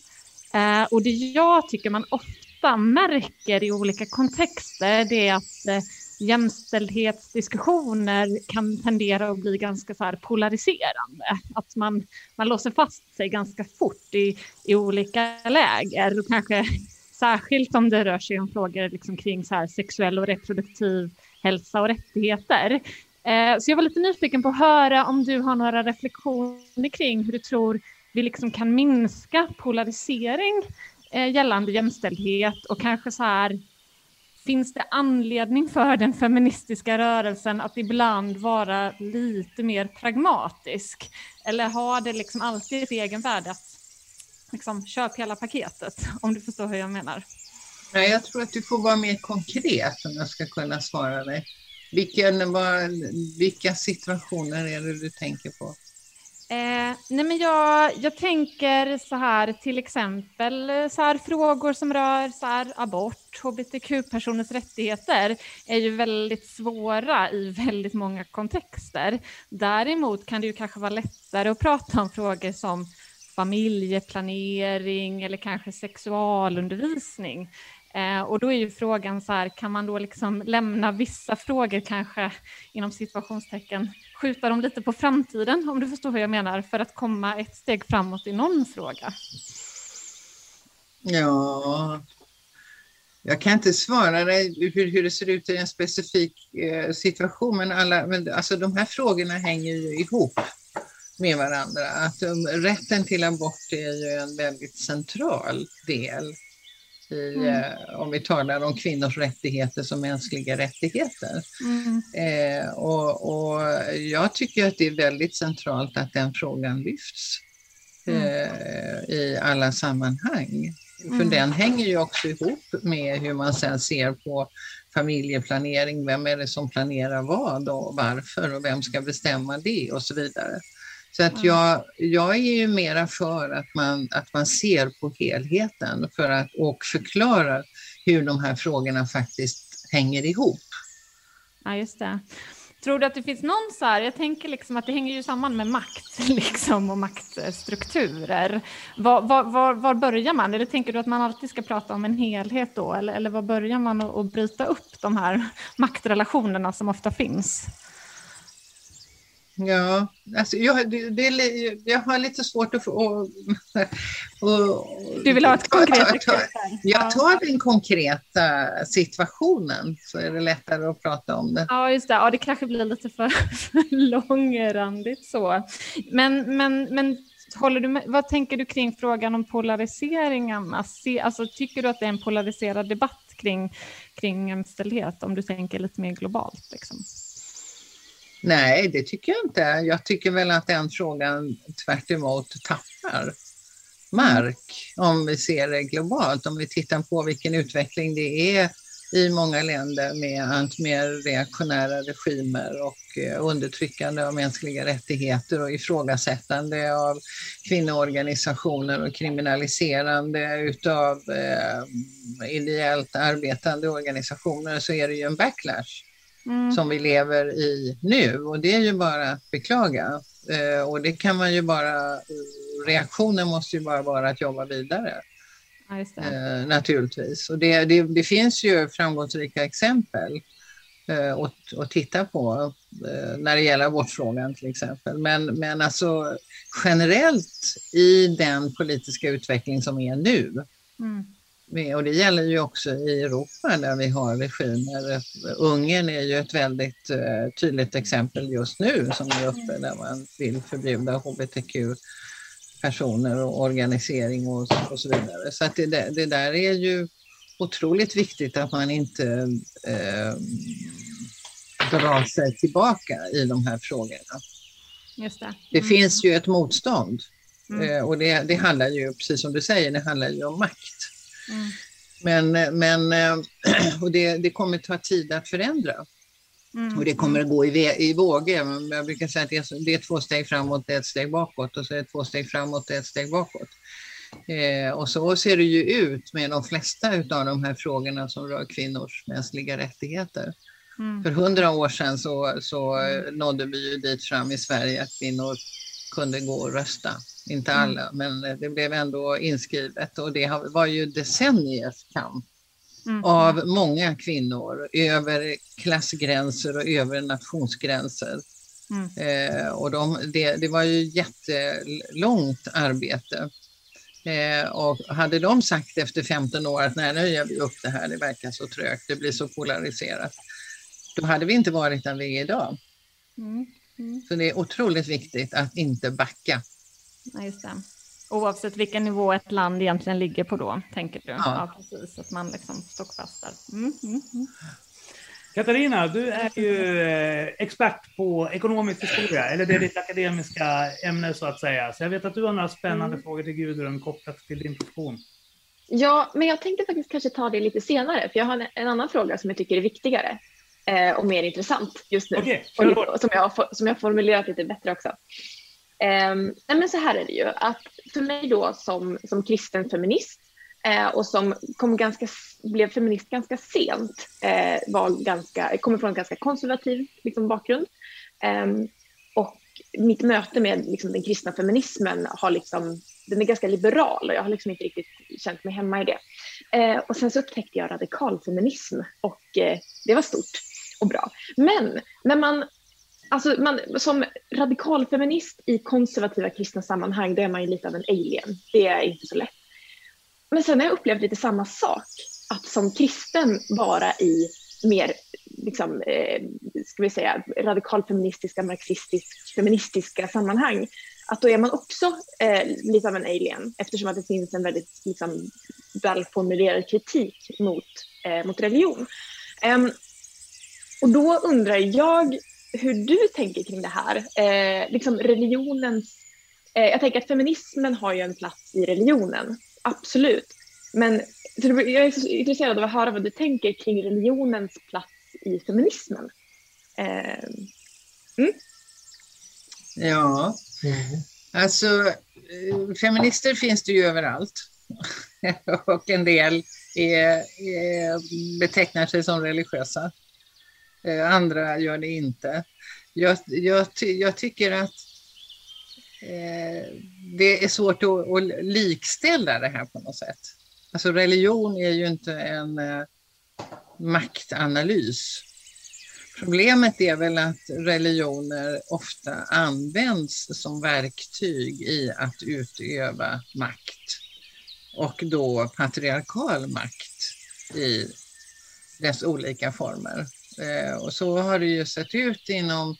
Och det jag tycker man ofta märker i olika kontexter det är att jämställdhetsdiskussioner kan tendera att bli ganska så här polariserande. Att man, man låser fast sig ganska fort i, i olika läger och kanske särskilt om det rör sig om frågor liksom kring så här sexuell och reproduktiv hälsa och rättigheter. Eh, så jag var lite nyfiken på att höra om du har några reflektioner kring hur du tror vi liksom kan minska polarisering eh, gällande jämställdhet och kanske så här Finns det anledning för den feministiska rörelsen att ibland vara lite mer pragmatisk? Eller har det liksom alltid ett egenvärde att liksom köpa hela paketet? Om du förstår hur jag menar. Nej, jag tror att du får vara mer konkret om jag ska kunna svara dig. Vilken, var, vilka situationer är det du tänker på? Eh, nej men jag, jag tänker så här, till exempel eh, så här, frågor som rör så här, abort, hbtq-personers rättigheter är ju väldigt svåra i väldigt många kontexter. Däremot kan det ju kanske vara lättare att prata om frågor som familjeplanering eller kanske sexualundervisning. Eh, och då är ju frågan så här, kan man då liksom lämna vissa frågor kanske inom situationstecken, skjuta dem lite på framtiden om du förstår vad jag menar, för att komma ett steg framåt i någon fråga? Ja, jag kan inte svara dig hur, hur det ser ut i en specifik eh, situation, men, alla, men alltså, de här frågorna hänger ju ihop med varandra. Att, um, rätten till abort är ju en väldigt central del i, Mm. eh, om vi talar om kvinnors rättigheter som mänskliga rättigheter. Mm. Eh, och, och jag tycker att det är väldigt centralt att den frågan lyfts eh, i alla sammanhang. För Mm. den hänger ju också ihop med hur man sen ser på familjeplanering. Vem är det som planerar vad och varför och vem ska bestämma det och så vidare. Så att jag, jag är ju mera för att man, att man ser på helheten för att, och förklarar hur de här frågorna faktiskt hänger ihop. Ja, just det. Tror du att det finns någon så här, jag tänker liksom att det hänger ju samman med makt liksom, och maktstrukturer. Var, var, var, var börjar man? Eller tänker du att man alltid ska prata om en helhet då? Eller, eller var börjar man att, att bryta upp de här maktrelationerna som ofta finns? Ja, alltså jag, det, det, jag har lite svårt att få... Du vill ha ett konkret exempel? Jag tar den konkreta situationen så är det lättare att prata om det. Ja, just det. Ja, det kanske blir lite för, för långrandigt så. Men, men, men håller du med, vad tänker du kring frågan om polariseringen? Alltså, tycker du att det är en polariserad debatt kring, kring jämställdhet om du tänker lite mer globalt? Liksom? Nej, det tycker jag inte. Jag tycker väl att den frågan tvärt emot tappar mark om vi ser det globalt. Om vi tittar på vilken utveckling det är i många länder med allt mer reaktionära regimer och eh, undertryckande av mänskliga rättigheter och ifrågasättande av kvinnoorganisationer och kriminaliserande utav eh, ideellt arbetande organisationer så är det ju en backlash Mm. som vi lever i nu och det är ju bara att beklaga. Eh, och det kan man ju bara, reaktionen måste ju bara vara att jobba vidare. Eh, naturligtvis. Och det, det, det finns ju framgångsrika exempel eh, att, att titta på eh, när det gäller abortfrågan till exempel. Men, men alltså generellt i den politiska utveckling som är nu Mm. Med- och det gäller ju också i Europa där vi har regimer. Ungern är ju ett väldigt eh, tydligt exempel just nu som är uppe där man vill förbjuda hbtq-personer och organisering och, och så vidare. Så att det, där- det där är ju otroligt viktigt att man inte eh, drar sig tillbaka i de här frågorna. Just det. Det Mm. finns ju ett motstånd Mm. eh, och det, det handlar ju, precis som du säger, det handlar ju om makt. Mm. Men, men eh, och det, det kommer ta tid att förändra Mm. och det kommer att gå i, i vågor. Jag brukar säga att det är, det är två steg framåt, ett steg bakåt och så är det två steg framåt, ett steg bakåt. Eh, och så ser det ju ut med de flesta av de här frågorna som rör kvinnors mänskliga rättigheter. Mm. För hundra år sedan så, så eh, nådde vi ju dit fram i Sverige att kvinnor kunde gå och rösta. Inte Mm. alla, men det blev ändå inskrivet och det var ju decenniers kamp Mm. av många kvinnor över klassgränser och över nationsgränser. Mm. Eh, och de, det, det var ju jättelångt arbete. Eh, och hade de sagt efter 15 år att nej, nu ger vi upp det här, det verkar så trögt, det blir så polariserat. Då hade vi inte varit där vi är idag. Mm. Mm. Så det är otroligt viktigt att inte backa. Ja, just det. Oavsett vilken nivå ett land egentligen ligger på då, tänker du? Ja. precis. Att man liksom står fast där. Mm. Mm. Mm. Katarina, du är ju eh, expert på ekonomisk historia, eller det är ditt akademiska ämne så att säga. Så jag vet att du har några spännande Mm. frågor till Gudrun kopplat till din profession. Ja, men jag tänkte faktiskt kanske ta det lite senare, för jag har en, annan fråga som jag tycker är viktigare eh, och mer intressant just nu. Okej, och, som, jag har, som jag har formulerat lite bättre också. Eh, nej men så här är det ju, att för mig då som, som kristen feminist eh, och som kom ganska, blev feminist ganska sent, eh, var ganska, kommer från en ganska konservativ liksom, bakgrund. Ehm, och mitt möte med liksom, den kristna feminismen har liksom, den är ganska liberal och jag har liksom inte riktigt känt mig hemma i det. Eh, och sen så upptäckte jag radikalfeminism och eh, det var stort och bra. Men när man, alltså man, som radikalfeminist i konservativa kristna sammanhang, då är man ju lite av en alien. Det är inte så lätt. Men sen har jag upplevt lite samma sak, att som kristen vara i mer liksom, eh, ska vi säga, radikalfeministiska, marxistisk, feministiska sammanhang, att då är man också eh, lite av en alien eftersom att det finns en väldigt liksom, välformulerad kritik mot, eh, mot religion. Um, och då undrar jag hur du tänker kring det här. Eh, liksom religionens... Eh, jag tänker att feminismen har ju en plats i religionen, absolut. Men så jag är så intresserad av att höra vad du tänker kring religionens plats i feminismen. Eh, Ja, alltså eh, feminister finns det ju överallt. och en del är, är, betecknar sig som religiösa. Eh, Andra gör det inte. Jag, jag, jag tycker att eh, det är svårt att, att likställa det här på något sätt. Alltså religion är ju inte en eh, maktanalys. Problemet är väl att religioner ofta används som verktyg i att utöva makt. Och då patriarkal makt i dess olika former. Eh, och så har det ju sett ut inom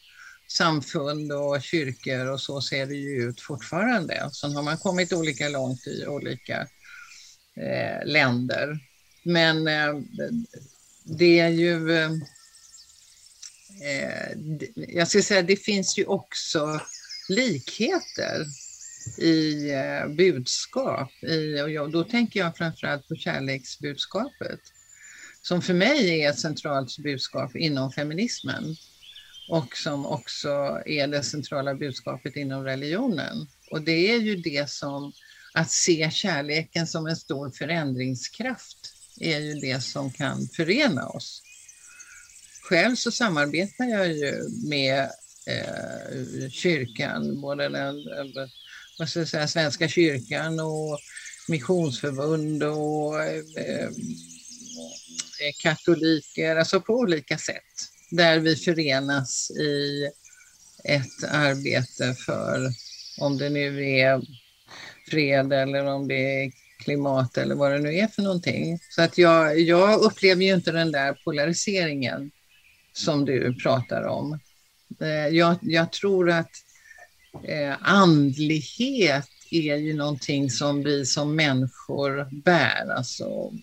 samfund och kyrkor och så ser det ju ut fortfarande. Sen har man kommit olika långt i olika eh, länder. Men eh, det är ju... Eh, eh jag ska säga, det finns ju också likheter i eh, budskap. I, och jag, då tänker jag framförallt på kärleksbudskapet. Som för mig är ett centralt budskap inom feminismen. Och som också är det centrala budskapet inom religionen. Och det är ju det som, att se kärleken som en stor förändringskraft är ju det som kan förena oss. Själv så samarbetar jag ju med eh, kyrkan, både den vad ska jag säga, Svenska kyrkan och missionsförbund och eh, katoliker, alltså på olika sätt. Där vi förenas i ett arbete för, om det nu är fred eller om det är klimat eller vad det nu är för någonting. Så att jag, jag upplever ju inte den där polariseringen som du pratar om. Eh, jag, jag tror att eh, andlighet är ju någonting som vi som människor bär alltså,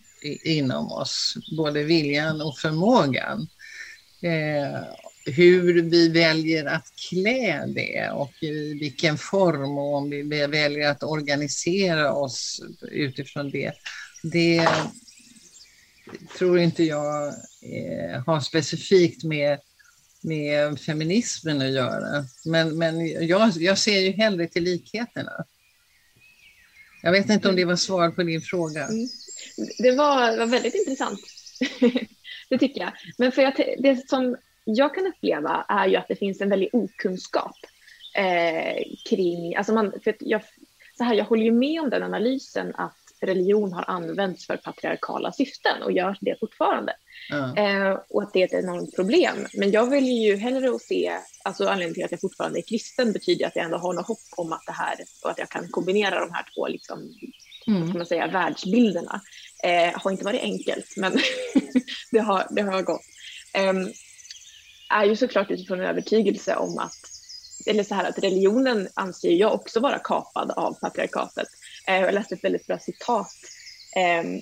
inom oss, både viljan och förmågan. Eh, hur vi väljer att klä det och i vilken form och om vi väljer att organisera oss utifrån det. Det tror inte jag eh, har specifikt med, med feminismen att göra. Men, men jag, jag ser ju hellre till likheterna. Jag vet inte om det var svar på din fråga. Det var, var väldigt intressant. det tycker jag. Men för jag, det som jag kan uppleva är ju att det finns en väldig okunskap eh, kring, alltså man, för jag, så här, jag håller ju med om den analysen att religion har använts för patriarkala syften och gör det fortfarande. Ja. Eh, och att det är ett enormt problem. Men jag vill ju hellre att se, alltså anledningen till att jag fortfarande är kristen betyder att jag ändå har något hopp om att det här, och att jag kan kombinera de här två liksom, mm. ska man säga, världsbilderna. Eh, har inte varit enkelt, men det, har, det har gått. Eh, är ju såklart utifrån en övertygelse om att, eller så här att religionen anser jag också vara kapad av patriarkatet. Eh, jag läste ett väldigt bra citat, ehm,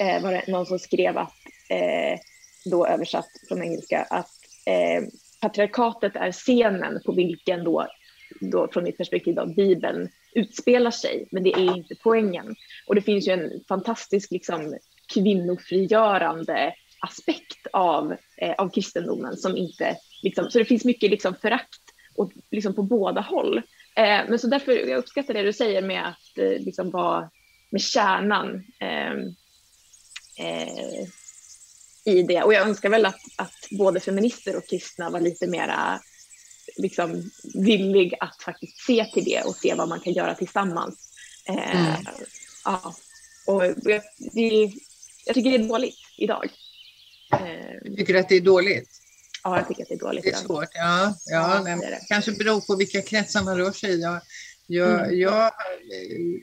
eh, var det någon som skrev att, eh, då översatt från engelska, att eh, patriarkatet är scenen på vilken då, då från mitt perspektiv av Bibeln utspelar sig, men det är inte poängen. Och det finns ju en fantastisk liksom, kvinnofrigörande aspekt av, eh, av kristendomen som inte, liksom, så det finns mycket liksom, förakt och, liksom, på båda håll. Eh, men så därför, jag uppskattar det du säger med att eh, liksom, vara med kärnan eh, eh, i det. Och jag önskar väl att, att både feminister och kristna var lite mera liksom, villig att faktiskt se till det och se vad man kan göra tillsammans. Eh, Mm. ja. Och jag, det, jag tycker det är dåligt idag. Eh, Tycker du att det är dåligt? ja, jag tycker att det är dåligt Det är idag. svårt, ja. ja, Ja, det kanske beror på vilka kretsar man rör sig i. Jag, jag, Mm. jag,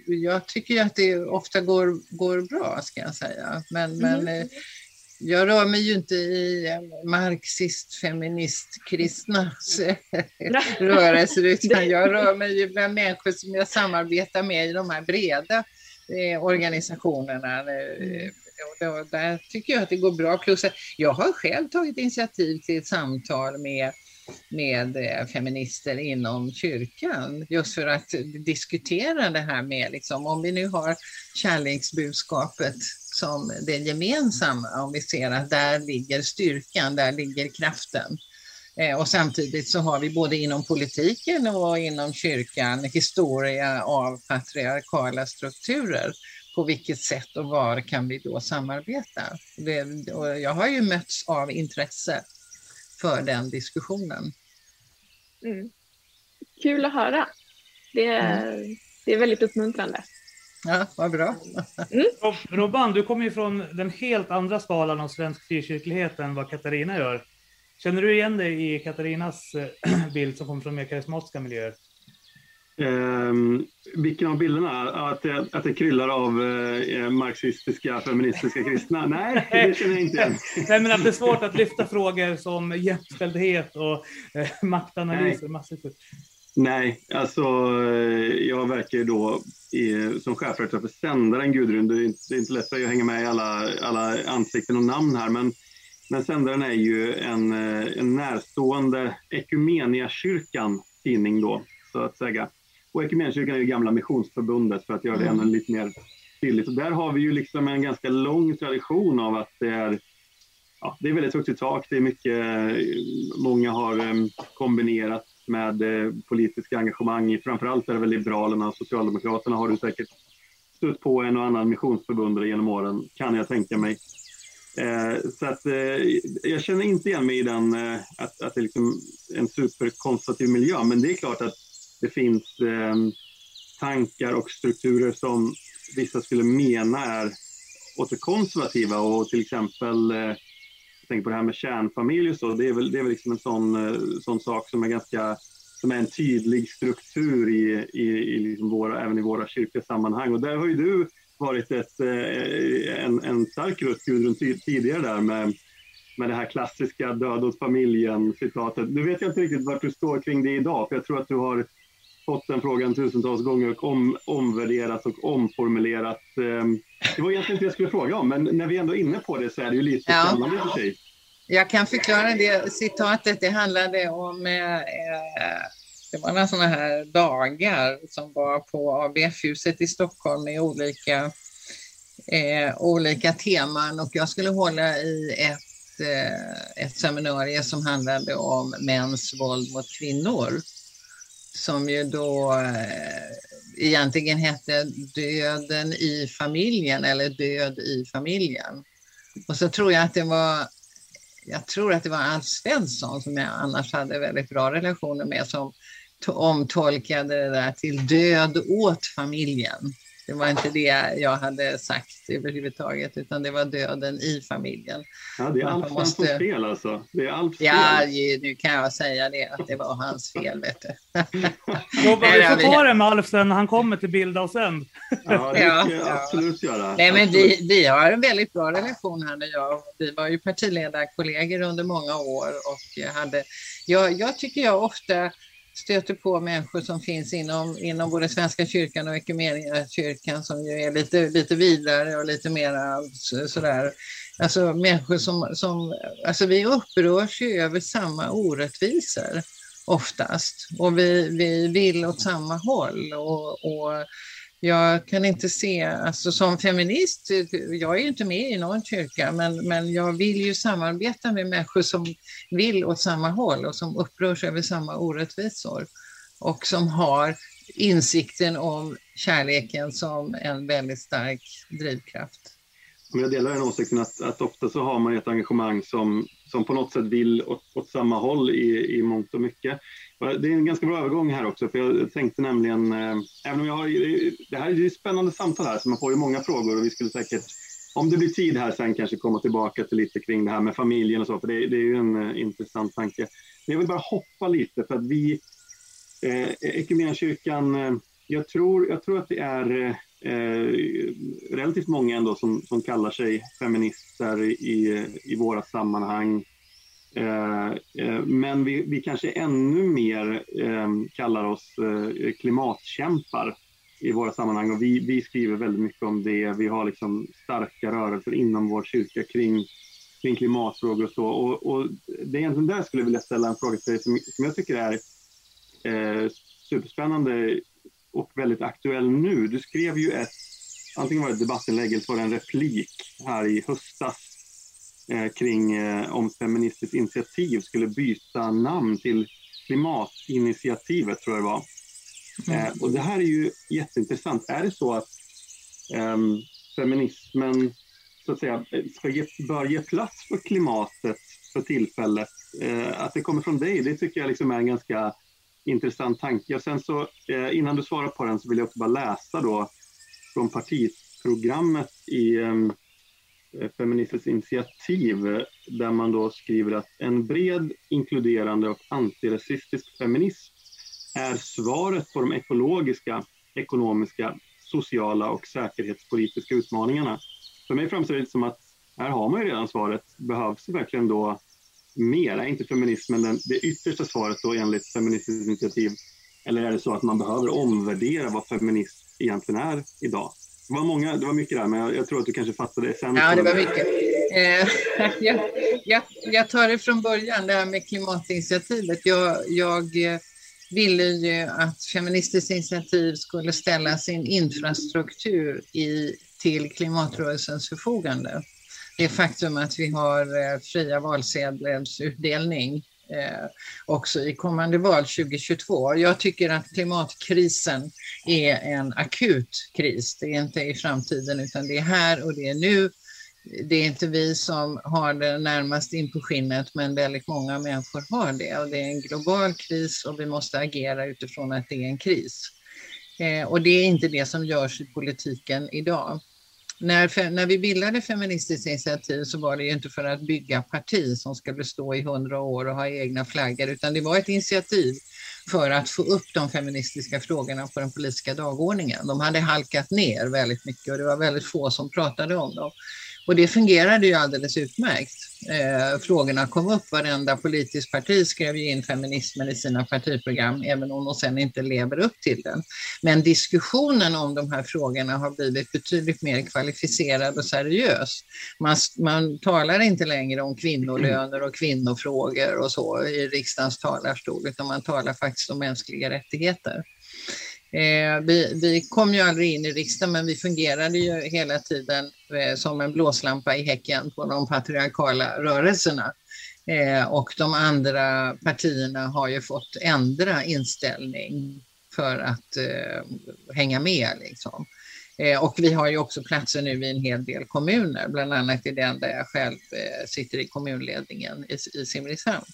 jag tycker att det ofta går, går bra, ska jag säga. Men, men Mhm. eh, jag rör mig ju inte i marxist, feminist, kristnas rörelser, utan jag rör mig ju bland människor som jag samarbetar med i de här breda eh, organisationerna. Eh, då, där tycker jag att det går bra. Plus att jag har själv tagit initiativ till ett samtal med, med eh, feminister inom kyrkan just för att diskutera det här med, liksom, om vi nu har kärleksbudskapet som det gemensamma, om vi ser att där ligger styrkan, där ligger kraften. Eh, Och samtidigt så har vi både inom politiken och inom kyrkan historia av patriarkala strukturer. På vilket sätt och var kan vi då samarbeta? Det, och jag har ju mötts av intresse för den diskussionen. Mm. Kul att höra. Det är, det är väldigt uppmuntrande. Ja, vad bra. Rob- Robban, du kommer ju från den helt andra skalan av svensk frikyrklighet än vad Katarina gör. Känner du igen dig i Katarinas eh, bild som kommer från mer karismatiska miljöer? Ehm, vilken av bilderna? Att det, att det kryllar av eh, marxistiska, feministiska kristna? Nej, det känner jag inte igen. Nej, men att det är svårt att lyfta frågor som jämställdhet och eh, maktanalyser. Massor. Nej, alltså eh, jag verkar ju då i, som chefredaktör för sändaren Gudrun. Det är inte, det är inte lätt för dig att hänga med i alla, alla ansikten och namn här, men, men sändaren är ju en, en närstående Ekumeniakyrkan tidning då, så att säga. Och Ekumeniakyrkan är ju gamla missionsförbundet för att göra det Mm. ännu lite mer tydligt. Och där har vi ju liksom en ganska lång tradition av att det är ja, det är väldigt högt i tak. Det är mycket, många har em, kombinerat med eh, politiska engagemang. i- Framförallt är det väl Liberalerna och Socialdemokraterna har du säkert stött på en och annan missionsförbundare genom åren, kan jag tänka mig. Eh, så att, eh, jag känner inte igen mig i den, eh, att, att det är liksom en superkonservativ miljö, men det är klart att det finns eh, tankar och strukturer som vissa skulle mena är åt det konservativa och till exempel eh, tänker på det här med kärnfamilj och så, det är väl, det är väl liksom en sån, eh, sån sak som är ganska som är en tydlig struktur i, i, i liksom våra, även i våra kyrkliga sammanhang. Och där har ju du varit ett, eh, en, en stark röst, Gudrun, tidigare där med, med det här klassiska död åt familjen-citatet. Nu vet jag inte riktigt vart du står kring det idag, för jag tror att du har fått den frågan tusentals gånger och om, omvärderat och omformulerat. Eh, Det var egentligen inte det jag skulle fråga om, men när vi ändå är inne på det så är det ju lite Ja. spännande för sig. Jag kan förklara det citatet. Det handlade om, eh, eh, det var några sådana här dagar som var på ABF-huset i Stockholm med olika, eh, olika teman och jag skulle hålla i ett, eh, ett seminarium som handlade om mäns våld mot kvinnor. Som ju då eh, egentligen hette Döden i familjen eller Död i familjen. Och så tror jag att det var jag tror att det var Alf Svensson som jag annars hade väldigt bra relationer med som omtolkade det där till död åt familjen. Det var inte det jag hade sagt överhuvudtaget utan det var döden i familjen. Ja, det är Alf måste- Svenssons fel alltså. Det är Alfs Ja, fel. nu kan jag säga det att det var hans fel. Vet du. Robert, Nej, vi får ta det med Alf sen när han kommer till Bilda och sänd. Ja, det Ja, ska jag ja. absolut göra. Nej, men vi, vi har en väldigt bra relation här nu. Jag, vi var ju partiledarkollegor under många år och jag hade, jag, jag tycker jag ofta stöter på människor som finns inom, inom både Svenska kyrkan och kyrkan som ju är lite, lite vidare och lite mera sådär. Alltså människor som, som, alltså vi upprörs ju över samma orättvisor oftast och vi, vi vill åt samma håll och, och jag kan inte se, alltså som feminist, jag är ju inte med i någon kyrka, men, men jag vill ju samarbeta med människor som vill åt samma håll och som upprörs över samma orättvisor och som har insikten om kärleken som en väldigt stark drivkraft. Jag delar den åsikten att, att ofta så har man ett engagemang som, som på något sätt vill åt, åt samma håll i, i mångt och mycket. Det är en ganska bra övergång här också, för jag tänkte nämligen, eh, även om jag har, det här är ju spännande samtal här, så man får ju många frågor och vi skulle säkert, om det blir tid här sen, kanske komma tillbaka till lite kring det här med familjen och så, för det, det är ju en eh, intressant tanke. Men jag vill bara hoppa lite, för att vi, eh, Equmeniakyrkan, eh, jag tror, jag tror att det är eh, eh, relativt många ändå som, som kallar sig feminister i, i våra sammanhang. Eh, eh, men vi, vi kanske ännu mer eh, kallar oss klimatkämpar i våra sammanhang och vi, vi skriver väldigt mycket om det. Vi har liksom starka rörelser inom vår kyrka kring, kring klimatfrågor och så. Och, och det är egentligen där jag skulle vilja ställa en fråga till dig som, som jag tycker är eh, superspännande och väldigt aktuell nu. Du skrev ju ett, antingen var det ett debattinlägg eller så var det en replik här i höstas kring eh, om Feministiskt initiativ skulle byta namn till Klimatinitiativet, tror jag det var. Eh, och det här är ju jätteintressant. Är det så att ehm, feminismen så att säga, ska ge, bör ge plats för klimatet för tillfället? Eh, att det kommer från dig, det tycker jag liksom är en ganska intressant tanke. Och sen så, eh, innan du svarar på den så vill jag också bara läsa då från partiprogrammet i eh, Feministiskt initiativ där man då skriver att en bred, inkluderande och antirasistisk feminism är svaret på de ekologiska, ekonomiska, sociala och säkerhetspolitiska utmaningarna. För mig framstår det som att här har man ju redan svaret. Behövs det verkligen då mer? Är inte feminismen den, det yttersta svaret då enligt Feministiskt initiativ? Eller är det så att man behöver omvärdera vad feminism egentligen är idag? Det var, många, det var mycket där, men jag, jag tror att du kanske fattade essensen. Ja, det var mycket. Eh, jag, jag, jag tar det från början, det här med klimatinitiativet. Jag, jag eh, ville ju att Feministiskt initiativ skulle ställa sin infrastruktur i, till klimatrörelsens förfogande. Det faktum att vi har eh, fria valsedlens utdelning eh, också i kommande val 2022. Jag tycker att klimatkrisen är en akut kris. Det är inte i framtiden utan det är här och det är nu. Det är inte vi som har det närmast in på skinnet men väldigt många människor har det och det är en global kris och vi måste agera utifrån att det är en kris. Eh, och det är inte det som görs i politiken idag. När, när vi bildade Feministiskt initiativ så var det ju inte för att bygga parti som ska bestå i hundra år och ha egna flaggor, utan det var ett initiativ för att få upp de feministiska frågorna på den politiska dagordningen. De hade halkat ner väldigt mycket och det var väldigt få som pratade om dem. Och det fungerade ju alldeles utmärkt. Eh, frågorna kom upp, varenda politiskt parti skrev ju in feminismen i sina partiprogram, även om de sen inte lever upp till den. Men diskussionen om de här frågorna har blivit betydligt mer kvalificerad och seriös. Man, man talar inte längre om kvinnolöner och kvinnofrågor och så i riksdagens talarstol, utan man talar faktiskt om mänskliga rättigheter. Eh, vi, vi kom ju aldrig in i riksdagen, men vi fungerade ju hela tiden eh, som en blåslampa i häcken på de patriarkala rörelserna. Eh, och de andra partierna har ju fått ändra inställning för att eh, hänga med. Liksom. Eh, och vi har ju också platser nu i en hel del kommuner, bland annat i den där jag själv eh, sitter i kommunledningen i, i Simrishamn.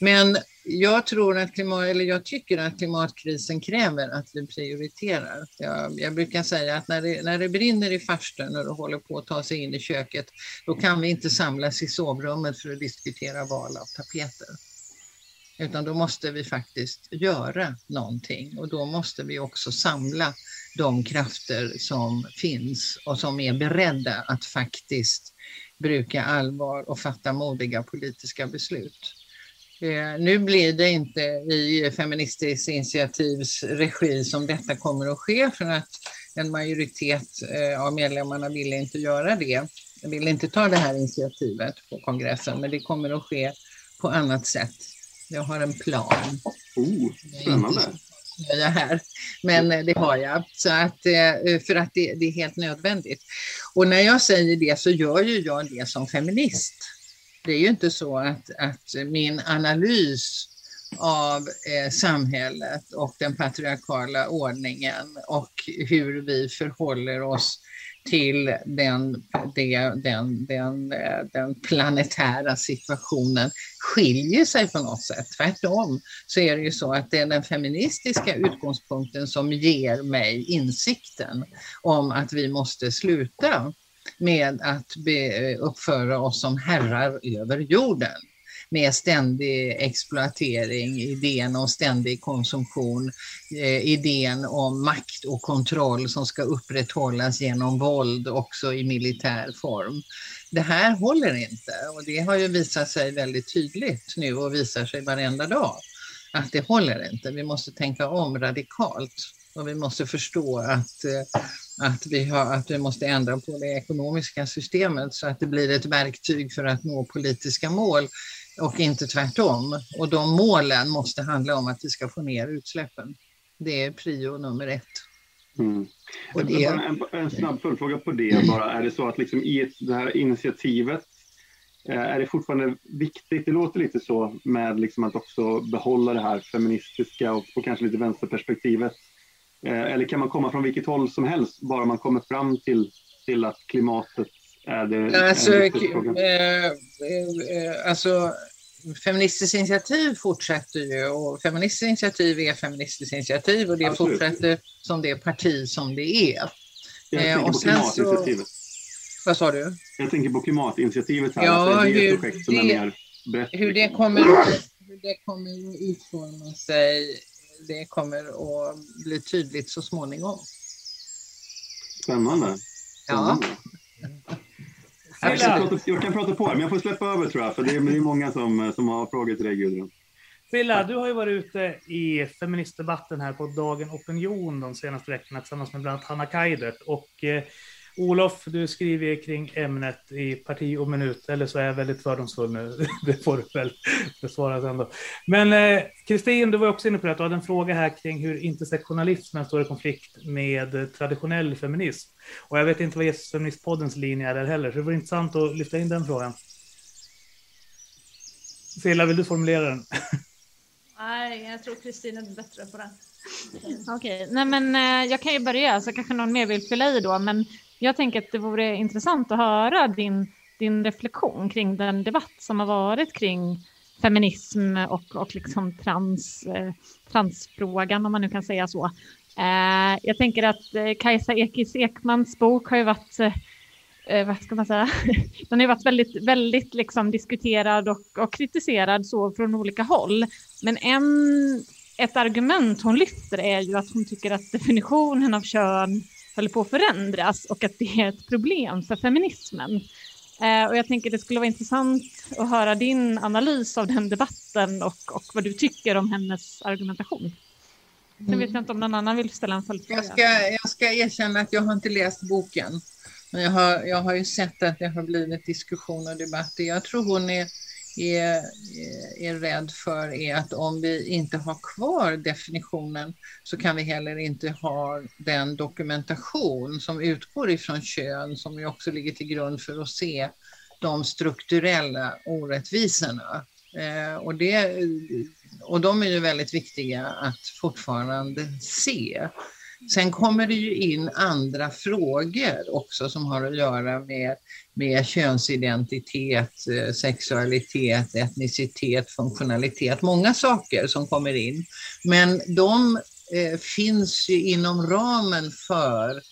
Men jag tror att klimat, eller jag tycker att klimatkrisen kräver att vi prioriterar. Jag, jag brukar säga att när det, när det brinner i farstun och det håller på att ta sig in i köket, då kan vi inte samlas i sovrummet för att diskutera val av tapeter. Utan då måste vi faktiskt göra någonting och då måste vi också samla de krafter som finns och som är beredda att faktiskt bruka allvar och fatta modiga politiska beslut. Eh, Nu blir det inte i Feministiskt initiativs regi som detta kommer att ske för att en majoritet eh, av medlemmarna vill inte göra det. Vill inte ta det här initiativet på kongressen, men det kommer att ske på annat sätt. Jag har en plan. Oh, spännande. Jag är här, men eh, det har jag. Så att, för att det, det är helt nödvändigt. Och när jag säger det så gör ju jag det som feminist. Det är ju inte så att, att min analys av eh, samhället och den patriarkala ordningen och hur vi förhåller oss till den, det, den, den, eh, den planetära situationen skiljer sig på något sätt. Tvärtom så är det ju så att det är den feministiska utgångspunkten som ger mig insikten om att vi måste sluta med att be, eh, uppföra oss som herrar över jorden med ständig exploatering, idén om ständig konsumtion, eh, idén om makt och kontroll som ska upprätthållas genom våld också i militär form. Det här håller inte och det har ju visat sig väldigt tydligt nu och visar sig varenda dag att det håller inte. Vi måste tänka om radikalt och vi måste förstå att, eh, att, vi har, att vi måste ändra på det ekonomiska systemet så att det blir ett verktyg för att nå politiska mål och inte tvärtom. Och de målen måste handla om att vi ska få ner utsläppen. Det är prio nummer ett. Mm. Och En, det- en, en snabb följdfråga på det bara. Är det så att liksom i ett, det här initiativet eh, är det fortfarande viktigt, det låter lite så, med liksom att också behålla det här feministiska och, och kanske lite vänsterperspektivet? Eh, Eller kan man komma från vilket håll som helst, bara man kommer fram till, till att klimatet är det Alltså, är fråga? eh, eh, alltså Feministiskt initiativ fortsätter ju och Feministiskt initiativ är Feministiskt initiativ och det Absolut. fortsätter som det parti som det är. Jag tänker och på sen så- klimatinitiativet. Vad sa du? Jag tänker på klimatinitiativet här. Ja, alltså, det är hur ett projekt som är det- mer brett. Hur det kommer, hur det kommer utforma sig det kommer att bli tydligt så småningom. Spännande. Ja. Jag kan, prata, jag kan prata på, men jag får släppa över tror jag, för det är, det är många som, som har frågor till dig Gudrun. Frilla, du har ju varit ute i feministdebatten här på Dagen Opinion de senaste veckorna tillsammans med bland annat Hanna Kaidert. Och eh, Olof, du skriver kring ämnet i Parti och minut, eller så är jag väldigt fördomsfull nu. Det får du väl besvara sen då. Men eh, Kristin, du var också inne på det, att du hade en fråga här kring hur intersektionalismen står i konflikt med traditionell feminism. Och jag vet inte vad Jesus Feministpoddens linje är där heller, så det vore intressant att lyfta in den frågan. Frilla, vill du formulera den? Nej, jag tror Kristin är bättre på det. Okej, nej men eh, jag kan ju börja så kanske någon mer vill fylla i då, men jag tänker att det vore intressant att höra din, din reflektion kring den debatt som har varit kring feminism och, och liksom trans, eh, transfrågan, om man nu kan säga så. Eh, jag tänker att eh, Kajsa Ekis Ekmans bok har ju varit eh, eh, vad ska man säga, den har ju varit väldigt, väldigt liksom diskuterad och, och kritiserad så från olika håll. Men en, ett argument hon lyfter är ju att hon tycker att definitionen av kön håller på att förändras och att det är ett problem för feminismen. Eh, och jag tänker det skulle vara intressant att höra din analys av den debatten och, och vad du tycker om hennes argumentation. Sen vet jag inte om någon annan vill ställa en följdfråga. Jag ska, jag ska erkänna att jag har inte läst boken. Men jag har, jag har ju sett att det har blivit diskussion och debatt. Jag tror hon är, är, eh, är rädd för är att om vi inte har kvar definitionen så kan vi heller inte ha den dokumentation som utgår ifrån kön som ju också ligger till grund för att se de strukturella orättvisorna. Eh, och, det, och de är ju väldigt viktiga att fortfarande se. Sen kommer det ju in andra frågor också som har att göra med, med könsidentitet, eh, sexualitet, etnicitet, funktionalitet, många saker som kommer in. Men de eh, finns ju inom ramen för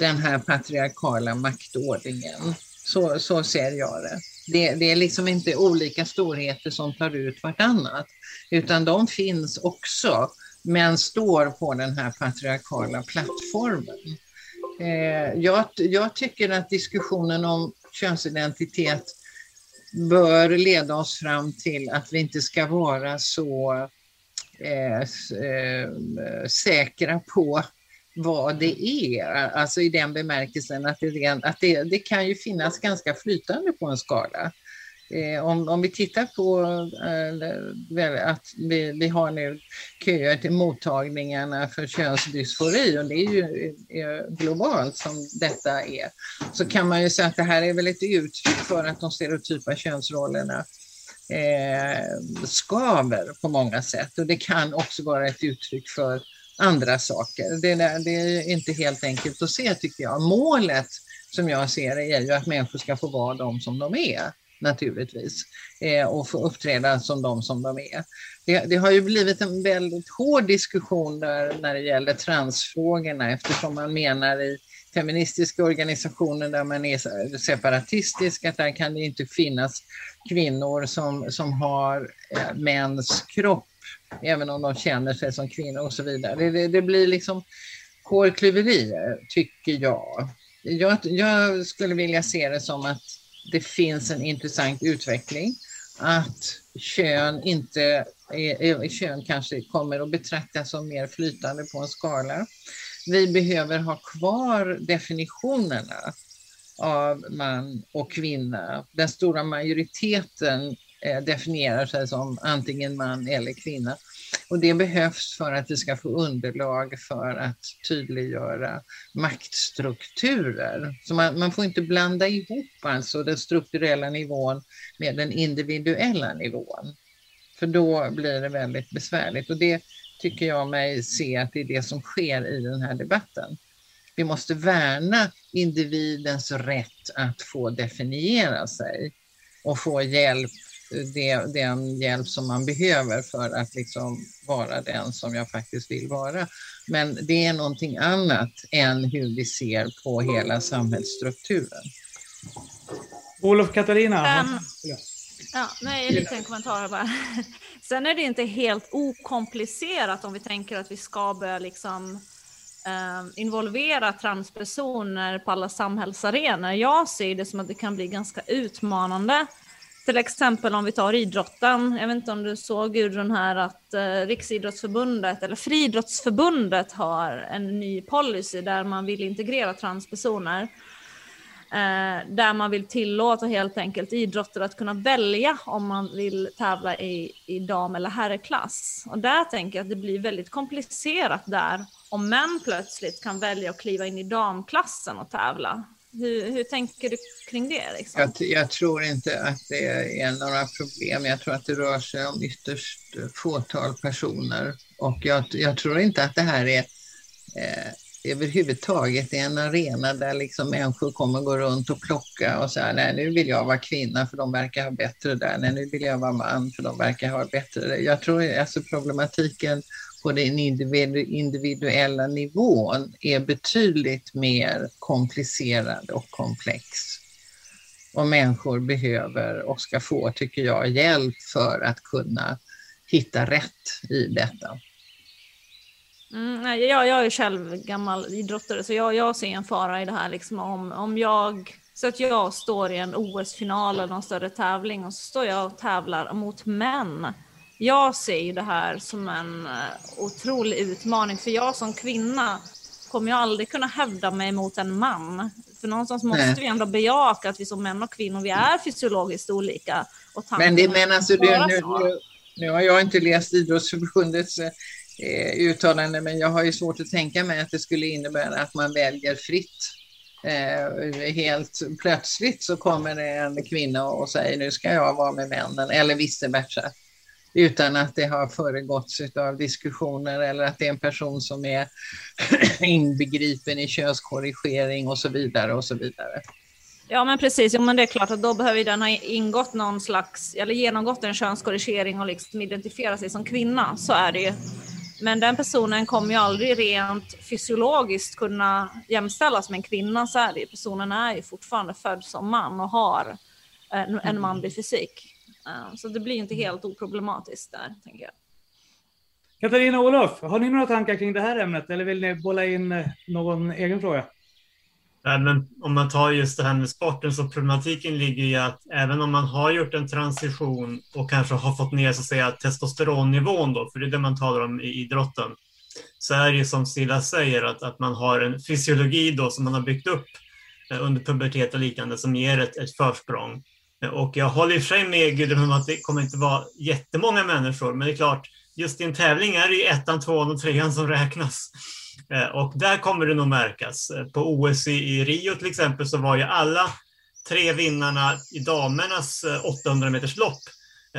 den här patriarkala maktordningen. Så, så ser jag det. det. Det är liksom inte olika storheter som tar ut vartannat, utan de finns också men står på den här patriarkala plattformen. Eh, jag, jag tycker att diskussionen om könsidentitet bör leda oss fram till att vi inte ska vara så eh, eh säkra på vad det är, alltså i den bemärkelsen att, det, att det, det kan ju finnas ganska flytande på en skala. Eh, om, om vi tittar på eh, att vi, vi har nu köer till mottagningarna för könsdysfori och det är ju eh, globalt som detta är, så kan man ju säga att det här är väl ett uttryck för att de stereotypa könsrollerna eh, skaver på många sätt och det kan också vara ett uttryck för andra saker. Det, det är inte helt enkelt att se tycker jag. Målet som jag ser det är ju att människor ska få vara de som de är naturligtvis eh, och få uppträda som de som de är. Det, det, har ju blivit en väldigt hård diskussion där, när det gäller transfrågorna eftersom man menar i feministiska organisationer där man är separatistisk att där kan det inte finnas kvinnor som, som har eh, mäns kropp även om de känner sig som kvinnor och så vidare. Det, det, det blir liksom hårklyverier tycker jag. jag. Jag skulle vilja se det som att det finns en intressant utveckling. Att kön inte kön kanske kommer att betraktas som mer flytande på en skala. Vi behöver ha kvar definitionerna av man och kvinna. Den stora majoriteten eh, definierar sig som antingen man eller kvinna. Och det behövs för att vi ska få underlag för att tydliggöra maktstrukturer. Så man, man får inte blanda ihop alltså den strukturella nivån med den individuella nivån. För då blir det väldigt besvärligt och det tycker jag mig se att det är det som sker i den här debatten. Vi måste värna individens rätt att få definiera sig och få hjälp det, den hjälp som man behöver för att liksom vara den som jag faktiskt vill vara. Men det är någonting annat än hur vi ser på hela samhällsstrukturen. Olof Katarina? Um, Ja, nej, en liten kommentar bara. Sen är det inte helt okomplicerat om vi tänker att vi ska börja liksom eh, involvera transpersoner på alla samhällsarenor. Jag ser det som att det kan bli ganska utmanande. Till exempel om vi tar idrotten. Jag vet inte om du såg Gudrun här att eh, Riksidrottsförbundet eller Friidrottsförbundet har en ny policy där man vill integrera transpersoner. Eh, där man vill tillåta helt enkelt idrotter att kunna välja om man vill tävla i, i dam eller herrklass. Och där tänker jag att det blir väldigt komplicerat där om män plötsligt kan välja att kliva in i damklassen och tävla. Hur, hur tänker du kring det? Liksom? Jag, jag tror inte att det är några problem. Jag tror att det rör sig om ytterst fåtal personer. Och jag, jag tror inte att det här är eh, överhuvudtaget en arena där liksom människor kommer gå runt och plocka och säga nej nu vill jag vara kvinna för de verkar ha bättre där, nej nu vill jag vara man för de verkar ha bättre där. Jag tror alltså problematiken på den individuella nivån är betydligt mer komplicerad och komplex. Och människor behöver och ska få, tycker jag, hjälp för att kunna hitta rätt i detta. Mm, nej, jag, jag är själv gammal idrottare så jag, jag ser en fara i det här. Liksom, om, om jag, så att jag står i en OS-final eller någon större tävling och så står jag och tävlar mot män. Jag ser ju det här som en eh, otrolig utmaning för jag som kvinna kommer jag aldrig kunna hävda mig mot en man. För någonstans måste Nej. vi ändå bejaka att vi som män och kvinnor, vi är fysiologiskt olika. Och Men, det, men alltså, det, nu, nu, nu har jag inte läst Idrottsförbundets eh, uttalande, men jag har ju svårt att tänka mig att det skulle innebära att man väljer fritt. Eh, helt plötsligt så kommer det en kvinna och säger nu ska jag vara med männen, eller vice versa. Utan att det har föregåtts av diskussioner eller att det är en person som är inbegripen i könskorrigering och så vidare och så vidare. Ja men precis, jo, men det är klart att då behöver den ha ingått någon slags, eller genomgått en könskorrigering och liksom identifiera sig som kvinna, så är det ju. Men den personen kommer ju aldrig rent fysiologiskt kunna jämställas med en kvinna, så är det ju. Personen är ju fortfarande född som man och har en, en manlig fysik. Eh, Så det blir inte helt oproblematiskt där, tänker jag. Katarina och Olof, har ni några tankar kring det här ämnet eller vill ni bolla in eh, någon egen fråga? Nej, men om man tar just det här med sporten så problematiken ligger i att även om man har gjort en transition och kanske har fått ner så att säga testosteronnivån då, för det är det man talar om i idrotten, så är det ju som Silla säger att, att man har en fysiologi då som man har byggt upp eh, under pubertet och liknande som ger ett, ett försprång. Och jag håller i och för sig med Gudrun om att det kommer inte vara jättemånga människor, men det är klart, just i en tävling är det ju ettan, tvåan och trean som räknas. Eh, och där kommer det nog märkas. Eh, på OS i, Rio till exempel så var ju alla tre vinnarna i damernas eh, 800 meters lopp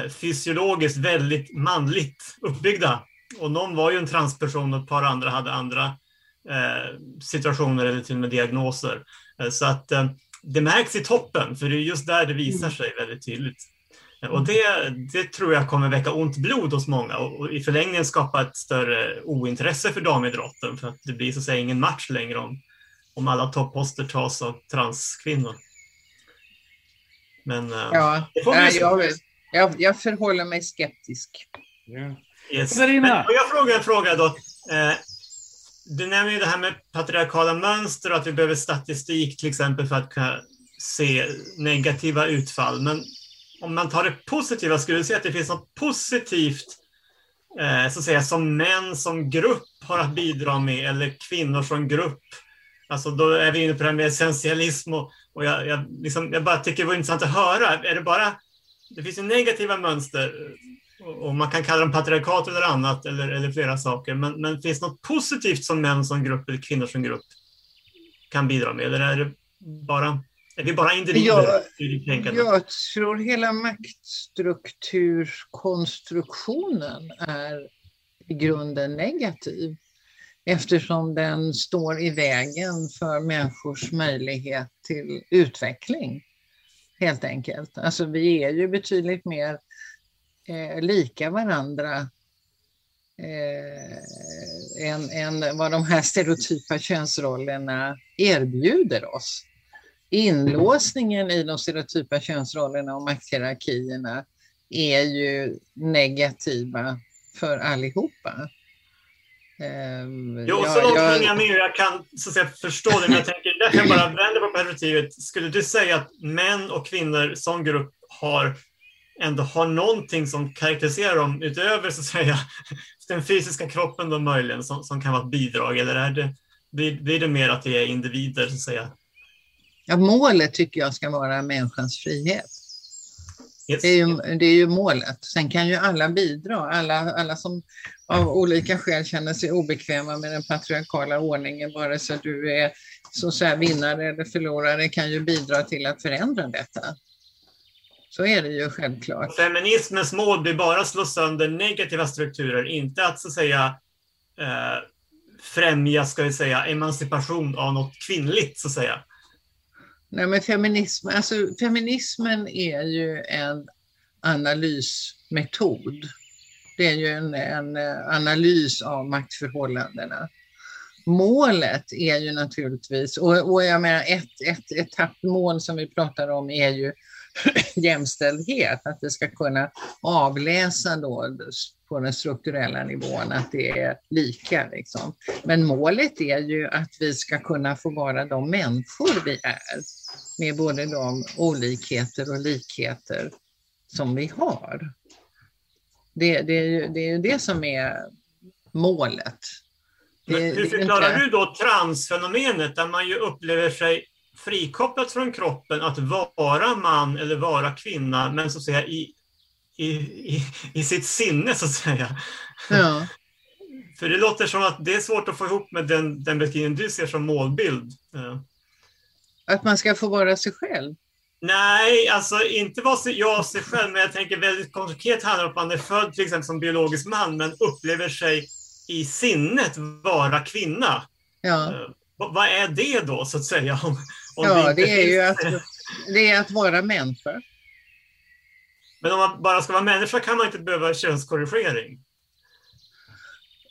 fysiologiskt väldigt manligt uppbyggda. Och någon var ju en transperson och ett par andra hade andra situationer eller till och med diagnoser. Så att eh, det märks i toppen, för det är just där det visar sig väldigt tydligt. Eh, Och det, det tror jag kommer väcka ont blod hos många och, i förlängningen skapa ett större ointresse för damidrotten för att det blir så att säga ingen match längre om, om alla topposter tas av transkvinnor. Men eh, Ja, se. jag, jag, jag förhåller mig skeptisk. Yes. Katarina. Men, och jag frågar en fråga då. Du nämner ju det här med patriarkala mönster och att vi behöver statistik till exempel för att kunna se negativa utfall. Men om man tar det positiva, skulle du säga att det finns något positivt eh, så att säga, som män som grupp har att bidra med eller kvinnor som grupp? Alltså då är vi inne på det här med essentialism och, och jag, jag, liksom, jag bara tycker det var intressant att höra. Är det bara, det finns ju negativa mönster och man kan kalla dem patriarkat eller annat eller, eller flera saker. Men, men finns det något positivt som män som grupp eller kvinnor som grupp kan bidra med? Eller är, det bara, är vi bara individer? Jag, jag tror hela maktstrukturkonstruktionen är i grunden negativ eftersom den står i vägen för människors möjlighet till utveckling. Helt enkelt. Alltså vi är ju betydligt mer eh, lika varandra eh, än, än vad de här stereotypa könsrollerna erbjuder oss. inlåsningen i de stereotypa könsrollerna och makthierarkierna är ju negativa för allihopa. Ehm, Jo, så långt jag- jag med jag kan så att säga, förstå det, men jag tänker, där kan bara vända på perspektivet. Skulle du säga att män och kvinnor som grupp har ändå har någonting som karaktäriserar dem utöver så att säga den fysiska kroppen då möjligen som, som kan vara ett bidrag eller är det, blir, blir det mer att det är individer så att säga? Ja, målet tycker jag ska vara människans frihet. Yes. Det, är ju, det är ju målet. Sen kan ju alla bidra. Alla, alla som av olika skäl känner sig obekväma med den patriarkala ordningen, vare sig du är så att säga, vinnare eller förlorare, kan ju bidra till att förändra detta. Så är det ju självklart. Feminismens mål blir bara att slå sönder negativa strukturer, inte att så att säga eh, främja, ska vi säga, emancipation av något kvinnligt så att säga. Nej, men feminism, alltså, feminismen är ju en analysmetod. Det är ju en, en eh, analys av maktförhållandena. Målet är ju naturligtvis, och, och jag menar ett, ett etappmål som vi pratar om är ju jämställdhet, att vi ska kunna avläsa då på den strukturella nivån att det är lika. Liksom. Men målet är ju att vi ska kunna få vara de människor vi är med både de olikheter och likheter som vi har. Det, det, är, ju, det är ju det som är målet. Det, Men hur förklarar inte- du då transfenomenet där man ju upplever sig frikopplat från kroppen att vara man eller vara kvinna, men så att säga i, i, i, i sitt sinne så att säga. Ja. För det låter som att det är svårt att få ihop med den, den beskrivning du ser som målbild. Att man ska få vara sig själv. Nej, alltså inte vara sig, jag sig själv, men jag tänker väldigt konkret handlar det om att man är född till exempel som biologisk man, men upplever sig i sinnet vara kvinna. Ja. Eh, vad är det då, så att säga? Ja, det är ju att, det är att vara människa. Men om man bara ska vara människa kan man inte behöva könskorrigering.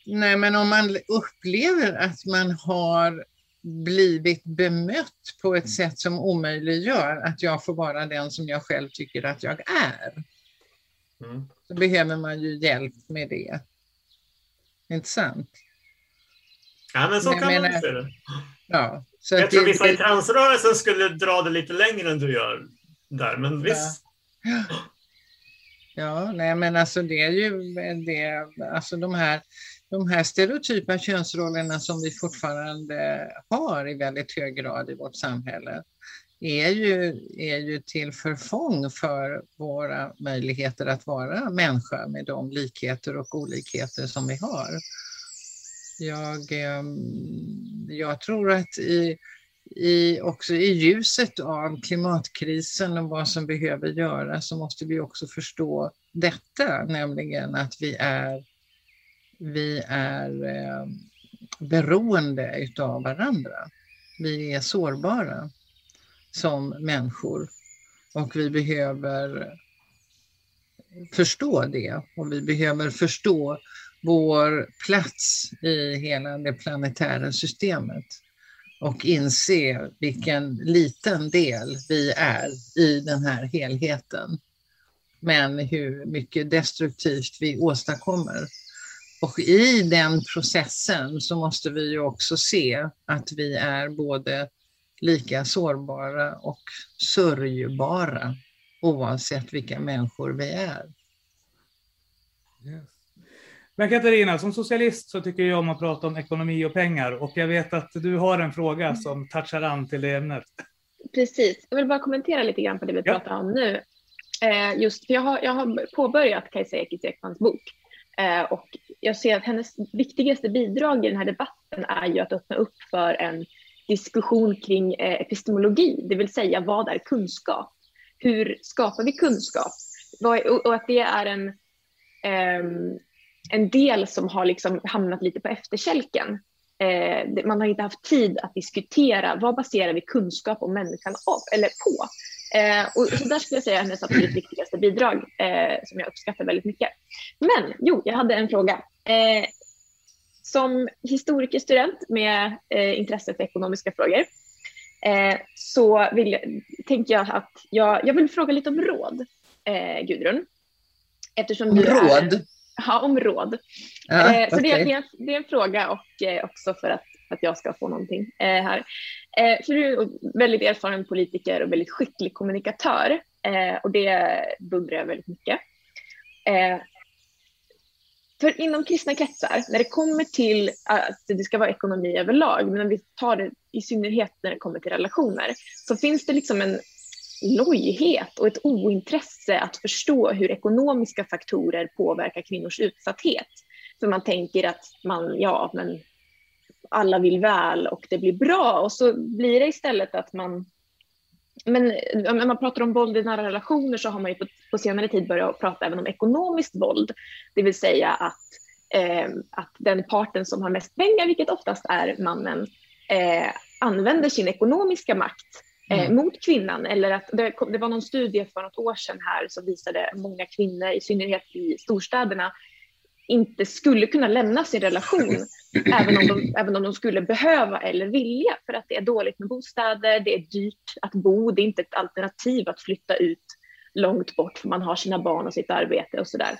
Nej, men om man upplever att man har blivit bemött på ett sätt som omöjliggör att jag får vara den som jag själv tycker att jag är, Mm. så behöver man ju hjälp med det. Inte sant? Ja, men så jag kan man menar- se det. Ja, så Jag tror det- vissa i transrörelsen skulle dra det lite längre än du gör där, men visst. Ja, nej men alltså det är ju det, alltså de här, de här stereotypa könsrollerna som vi fortfarande har i väldigt hög grad i vårt samhälle är ju, är ju till förfång för våra möjligheter att vara människa med de likheter och olikheter som vi har. Jag, ehm, jag tror att i, i, också i ljuset av klimatkrisen och vad som behöver göras så måste vi också förstå detta, nämligen att vi är, vi är eh, beroende utav varandra. Vi är sårbara som människor och vi behöver förstå det och vi behöver förstå vår plats i hela det planetära systemet och inse vilken liten del vi är i den här helheten. Men hur mycket destruktivt vi åstadkommer. Och i den processen så måste vi ju också se att vi är både lika sårbara och sörjbara oavsett vilka människor vi är. Men Katarina, som socialist så tycker jag om att prata om ekonomi och pengar och jag vet att du har en fråga som touchar an till det ämnet. Precis. Jag vill bara kommentera lite grann på det vi Ja. pratar om nu. Eh, just för jag har, jag har påbörjat Kajsa Ekis Ekmans bok eh, och jag ser att hennes viktigaste bidrag i den här debatten är ju att öppna upp för en diskussion kring eh, epistemologi, det vill säga vad är kunskap? Hur skapar vi kunskap? Är, och, och att det är en, ehm, en del som har liksom hamnat lite på efterkälken. Eh, man har inte haft tid att diskutera vad baserar vi kunskap om människan av, eller på. Eh, och så där skulle jag säga är hennes absolut viktigaste bidrag eh, som jag uppskattar väldigt mycket. Men jo, jag hade en fråga. Eh, som historikerstudent med eh, intresse för ekonomiska frågor eh, så vill jag, tänker jag att jag, jag vill fråga lite om råd, eh, Gudrun. Eftersom du du Är, ja, om råd. Ja, eh, så det, okej. det, är, det är en fråga och eh, också för att, att jag ska få någonting eh, här. Eh, för du är väldigt erfaren politiker och väldigt skicklig kommunikatör eh, och det beundrar jag väldigt mycket. Eh, för inom kristna kretsar, när det kommer till att det ska vara ekonomi överlag, men när vi tar det i synnerhet när det kommer till relationer, så finns det liksom en lojhet och ett ointresse att förstå hur ekonomiska faktorer påverkar kvinnors utsatthet. För man tänker att man, ja, men alla vill väl och det blir bra och så blir det istället att man men när man pratar om våld i nära relationer så har man ju på, på senare tid börjat prata även om ekonomiskt våld. Det vill säga att, eh, att den parten som har mest pengar, vilket oftast är mannen, eh, använder sin ekonomiska makt Mm. mot kvinnan. Eller att det, kom- det var någon studie för något år sedan här som visade många kvinnor, i synnerhet i storstäderna, inte skulle kunna lämna sin relation även, om de, även om de skulle behöva eller vilja för att det är dåligt med bostäder, det är dyrt att bo, det är inte ett alternativ att flytta ut långt bort för man har sina barn och sitt arbete och sådär.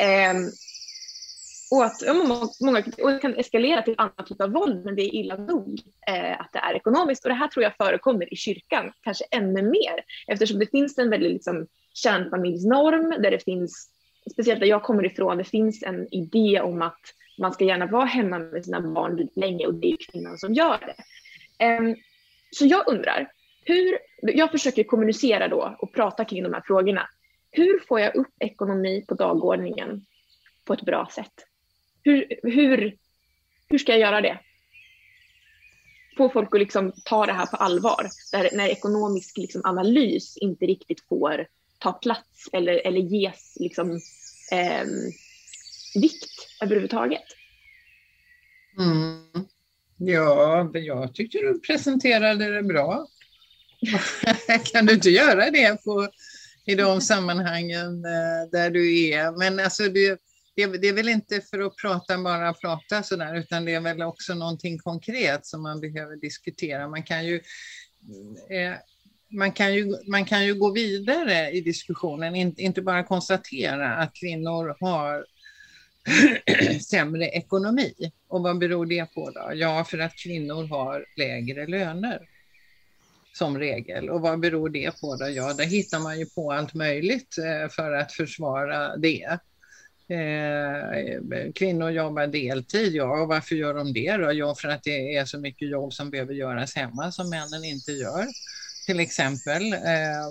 Ehm, och att ja, många, och det kan eskalera till annat typ av våld, men det är illa nog eh, att det är ekonomiskt. Och det här tror jag förekommer i kyrkan, kanske ännu mer, eftersom det finns en väldigt liksom, kärnfamiljsnorm där det finns, speciellt där jag kommer ifrån, det finns en idé om att man ska gärna vara hemma med sina barn väldigt länge och det är kvinnan som gör det. Eh, så jag undrar, hur, jag försöker kommunicera då och prata kring de här frågorna. Hur får jag upp ekonomi på dagordningen på ett bra sätt? Hur, hur, hur ska jag göra det? Få folk att liksom ta det här på allvar, där, när ekonomisk liksom analys inte riktigt får ta plats eller, eller ges liksom, eh, vikt överhuvudtaget. Mm. Ja, jag tyckte du presenterade det bra. kan du inte göra det på, i de sammanhangen eh, där du är? Men alltså, det, det, det är väl inte för att prata bara prata sådär, utan det är väl också någonting konkret som man behöver diskutera. Man kan ju, eh, man kan ju, man kan ju gå vidare i diskussionen, inte, inte bara konstatera att kvinnor har sämre ekonomi. Och vad beror det på då? Ja, för att kvinnor har lägre löner som regel. Och vad beror det på då? Ja, där hittar man ju på allt möjligt eh, för att försvara det. Eh, kvinnor jobbar deltid, ja, och varför gör de det då? Ja, för att det är så mycket jobb som behöver göras hemma som männen inte gör. Till exempel, eh,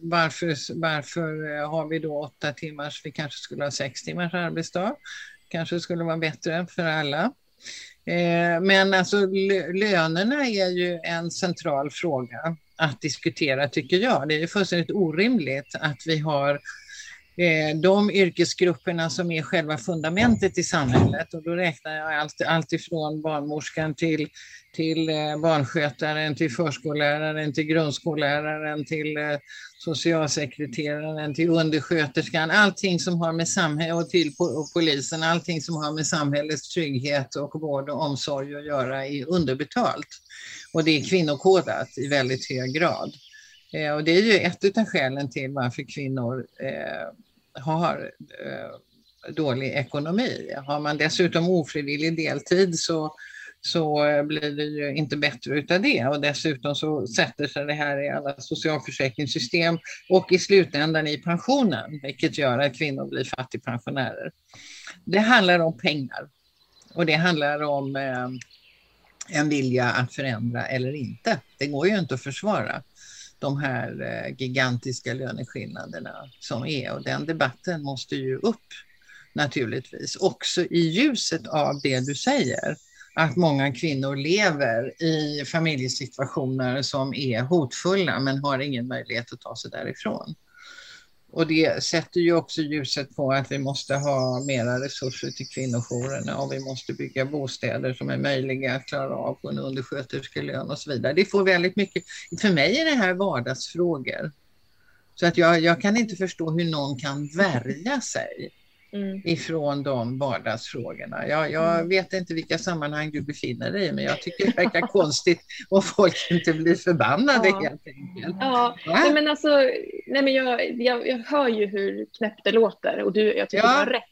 varför, varför har vi då åtta timmars, vi kanske skulle ha sex timmars arbetsdag. Kanske skulle vara bättre för alla. Eh, Men alltså lönerna är ju en central fråga att diskutera tycker jag. Det är ju fullständigt orimligt att vi har Eh, de yrkesgrupperna som är själva fundamentet i samhället och då räknar jag allt, allt ifrån barnmorskan till, till eh, barnskötaren, till förskolläraren, till grundskolläraren, till eh, socialsekreteraren, till undersköterskan, allting som har med samhället och till och polisen, allting som har med samhällets trygghet och vård och omsorg att göra är underbetalt. Och det är kvinnokodat i väldigt hög grad. Och det är ju ett av skälen till varför kvinnor eh, har eh, dålig ekonomi. Har man dessutom ofrivillig deltid så, så eh, blir det ju inte bättre utav det. Och dessutom så sätter sig det här i alla socialförsäkringssystem och i slutändan i pensionen, vilket gör att kvinnor blir fattigpensionärer. Det handlar om pengar och det handlar om eh, en vilja att förändra eller inte. Det går ju inte att försvara de här eh, gigantiska löneskillnaderna som är och den debatten måste ju upp naturligtvis också i ljuset av det du säger att många kvinnor lever i familjesituationer som är hotfulla men har ingen möjlighet att ta sig därifrån. Och det sätter ju också ljuset på att vi måste ha mera resurser till kvinnojourerna och vi måste bygga bostäder som är möjliga att klara av på en undersköterskelön och så vidare. Det får väldigt mycket, för mig är det här vardagsfrågor. Så att jag, jag kan inte förstå hur någon kan värja sig Mm. ifrån de vardagsfrågorna. Jag, jag Mm. vet inte vilka sammanhang du befinner dig i, men jag tycker det verkar konstigt om folk inte blir förbannade Ja. helt enkelt. Ja, Va? nej, men alltså, nej, men jag, jag, jag hör ju hur knäppt det låter och du, jag tycker Ja. du har rätt.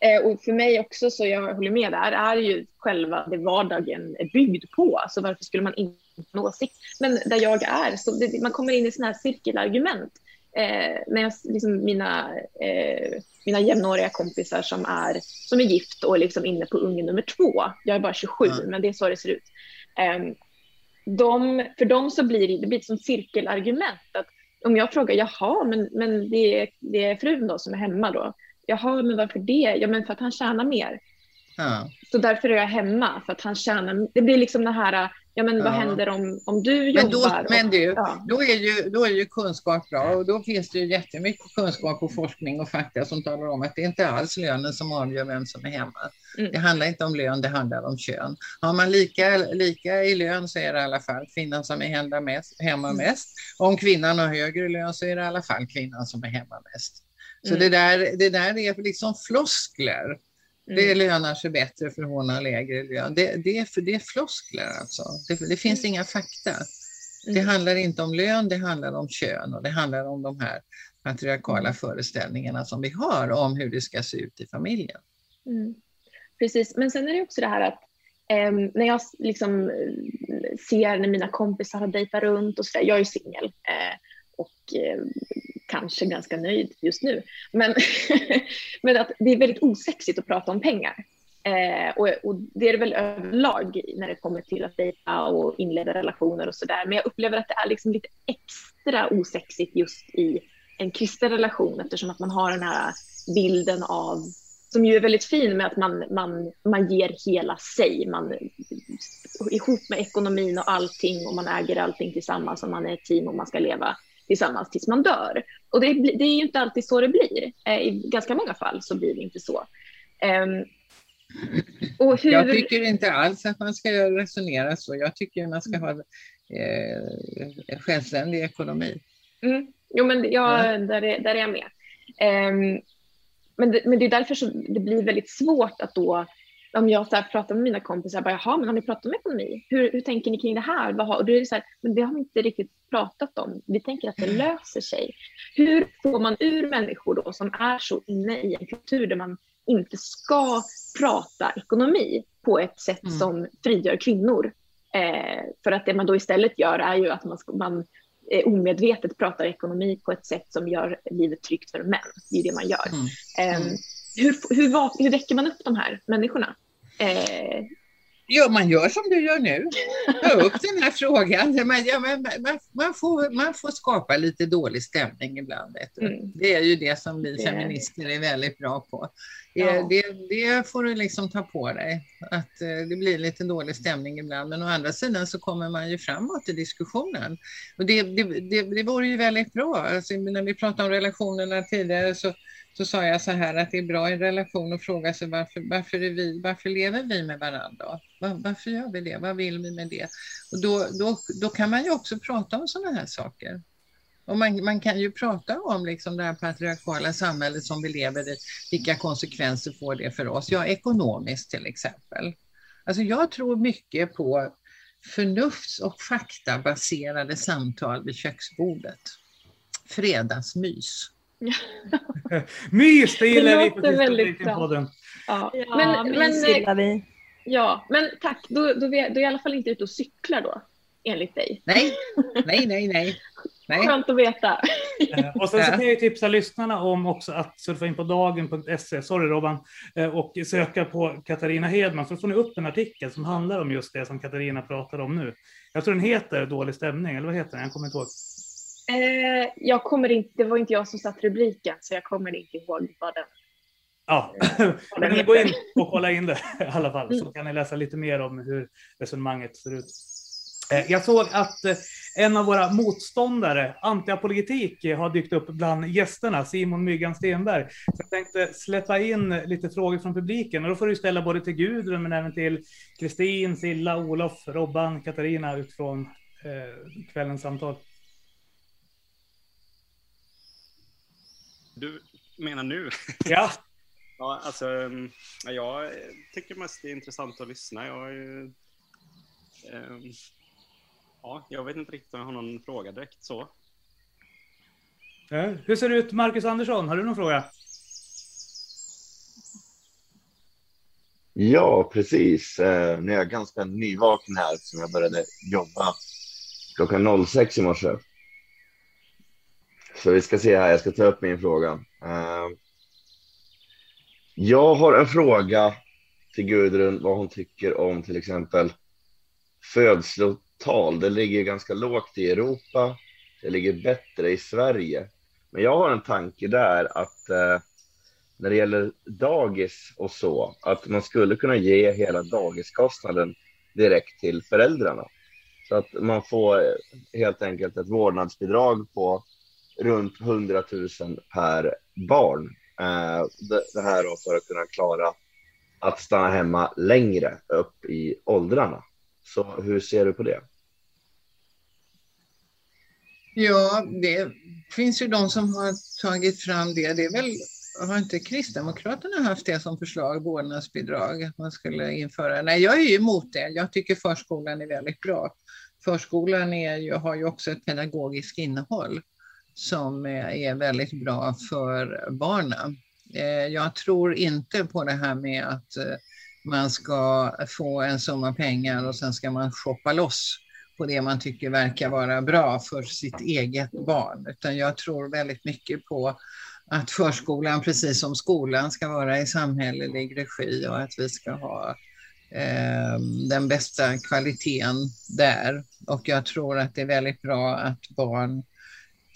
Eh, och för mig också, så jag håller med där, är ju själva det vardagen är byggd på. Så varför skulle man inte ha en åsikt? Men där jag är, så det, man kommer in i sådana här cirkelargument. Eh, när jag, liksom mina, eh, mina jämnåriga kompisar som är, som är gift och liksom inne på unge nummer två. Jag är bara 27, Ja. men det är så det ser ut. Eh, de, för dem så blir det, det blir ett sånt cirkelargument. Att om jag frågar, jaha, men, men det, är, det är frun då som är hemma då? Jaha, men varför det? Ja, men för att han tjänar mer. Ja. Så därför är jag hemma, för att han tjänar. Det blir liksom det här, ja men vad händer om, om du Men, då, jobbar? men du, ja. då är, ju, då är ju kunskap bra och då finns det ju jättemycket kunskap och forskning och fakta som talar om att det inte alls lönen som avgör vem som är hemma. Mm. Det handlar inte om lön, det handlar om kön. Har man lika, lika i lön så är det i alla fall kvinnan som är hemma mest. Hemma Mm. mest. Om kvinnan har högre lön så är det i alla fall kvinnan som är hemma mest. Så Mm. det, där, det där är liksom floskler. Det Mm. lönar sig bättre för hon har lägre lön. Det, det, är, för det är floskler alltså. Det, det finns inga fakta. Det Mm. handlar inte om lön, det handlar om kön och det handlar om de här patriarkala föreställningarna som vi har om hur det ska se ut i familjen. Mm. Precis, men sen är det också det här att ehm, när jag liksom eh, ser när mina kompisar har dejtat runt och sådär, jag är singel eh, och eh, kanske ganska nöjd just nu, men, men att det är väldigt osexigt att prata om pengar. Eh, och, och det är det väl överlag när det kommer till att dejta och inleda relationer och sådär, men jag upplever att det är liksom lite extra osexigt just i en kristen relation eftersom att man har den här bilden av som ju är väldigt fin med att man, man, man ger hela sig. Man, ihop med ekonomin och allting och man äger allting tillsammans och man är ett team och man ska leva tillsammans tills man dör. Och det, det är ju inte alltid så det blir. Eh, I ganska många fall så blir det inte så. Ehm, hur... Jag tycker inte alls att man ska resonera så. Jag tycker man ska ha eh, självständig ekonomi. Mm. Jo, men jag, där, är, där är jag med. Ehm, men, det, men det är därför så det blir väldigt svårt att då, om jag så här pratar med mina kompisar, bara, jaha, men har ni pratat om ekonomi? Hur, hur tänker ni kring det här? Vad har, och då är det så här, men det har vi inte riktigt pratat om. Vi tänker att det löser sig. Hur får man ur människor då som är så inne i en kultur där man inte ska prata ekonomi på ett sätt Mm. som frigör kvinnor? Eh, för att det man då istället gör är ju att man, man eh, omedvetet pratar ekonomi på ett sätt som gör livet tryggt för män. Det är det man gör. Mm. Eh, Mm. Hur, hur, hur väcker man upp de här människorna? Eh, Ja, man gör som du gör nu. Ta upp den här frågan. Man, ja, man, man, får, man får skapa lite dålig stämning ibland. Mm. Det är ju det som vi feminister är väldigt bra på. Det, Ja. det, det får du liksom ta på dig. Att eh, det blir lite dålig stämning ibland. Men å andra sidan så kommer man ju framåt i diskussionen. Och det, det, det, det vore ju väldigt bra. Alltså, när vi pratade om relationerna tidigare så så sa jag så här att det är bra i en relation att fråga sig varför, varför, är vi, varför lever vi med varandra? Var, varför gör vi det? Vad vill vi med det? Och då, då, då kan man ju också prata om sådana här saker. Och man, man kan ju prata om liksom det här patriarkala samhället som vi lever i. Vilka konsekvenser får det för oss? Ja, ekonomiskt till exempel. Alltså jag tror mycket på förnufts och faktabaserade samtal vid köksbordet. Fredagsmys. Mys, det gillar Det vi på låter väldigt Sista podden. ja. Ja, men, men, mys gillar vi. ja, men tack, då, då, är, då är jag i alla fall inte ute och cyklar då, enligt dig. Nej, nej, nej, nej. nej. Skönt att veta. Eh, Och sen så kan jag ju tipsa lyssnarna om också att surfa in på dagen.se, sorry Robban, eh, och söka på Katarina Hedman, så får ni upp en artikel som handlar om just det som Katarina pratar om nu. Jag tror den heter Dålig stämning, eller vad heter den? Jag kommer inte ihåg. Eh, jag kommer inte, det var inte jag som satt rubriken, så jag kommer inte ihåg vad den, Ja, den men gå in heter. och kolla in det i alla fall, så Mm. kan ni läsa lite mer om hur resonemanget ser ut. Eh, Jag såg att eh, en av våra motståndare, antiapologetik, eh, har dykt upp bland gästerna, Simon Myggan Stenberg. Så jag tänkte släppa in lite frågor från publiken och då får du ställa både till Gudrun men även till Kristin, Silla, Olof, Robban, Katarina utifrån eh, kvällens samtal. Du menar nu? Ja, Ja, alltså, ja, jag tycker mest det är intressant att lyssna. Jag, ehm, ja, jag vet inte riktigt om jag har någon fråga direkt så. Hur ser det ut, Marcus Andersson? Har du någon fråga? Ja, precis. Eh, nu är jag ganska nyvaken här som jag började jobba klockan 06 i morse. Så vi ska se här, jag ska ta upp min fråga. Eh, jag har en fråga till Gudrun vad hon tycker om till exempel födslotal. Det ligger ganska lågt i Europa. Det ligger bättre i Sverige. Men jag har en tanke där att eh, när det gäller dagis och så, att man skulle kunna ge hela dagiskostnaden direkt till föräldrarna. Så att man får eh, helt enkelt ett vårdnadsbidrag på runt 100 000 per barn. Eh, det, det här då för att kunna klara att stanna hemma längre upp i åldrarna. Så hur ser du på det? Ja, det finns ju de som har tagit fram det. Det är väl, har inte Kristdemokraterna haft det som förslag, vårdnadsbidrag, att man skulle införa? Nej, jag är ju emot det. Jag tycker förskolan är väldigt bra. Förskolan är ju, har ju också ett pedagogiskt innehåll som eh, är väldigt bra för barnen. Eh, jag tror inte på det här med att eh, man ska få en summa pengar och sen ska man shoppa loss på det man tycker verkar vara bra för sitt eget barn. Utan jag tror väldigt mycket på att förskolan, precis som skolan, ska vara i samhällelig regi och att vi ska ha eh, den bästa kvaliteten där. Och jag tror att det är väldigt bra att barn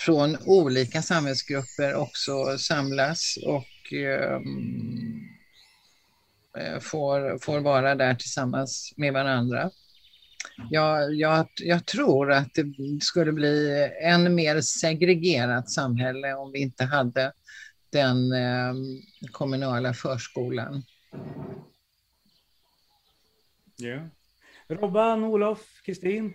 från olika samhällsgrupper också samlas och ehm, eh, får, får vara där tillsammans med varandra. Jag, jag, jag tror att det skulle bli än mer segregerat samhälle om vi inte hade den eh, kommunala förskolan. Ja. Robban, Olof, Kristin?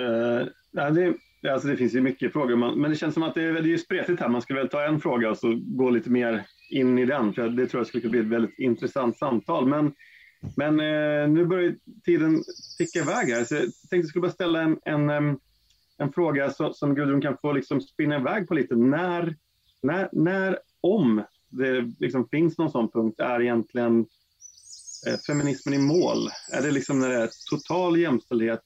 Eh, ja, det, alltså det finns ju mycket frågor, man, men det känns som att det är, det är spretigt här. Man skulle väl ta en fråga och så gå lite mer in i den, för det tror jag skulle kunna bli ett väldigt intressant samtal. Men, men eh, nu börjar tiden ticka iväg här, så jag tänkte jag skulle bara ställa en, en, en fråga så, som Gudrun kan få liksom spinna iväg på lite. När, när, när om det liksom finns någon sån punkt, är egentligen eh, feminismen i mål? Är det liksom när det är total jämställdhet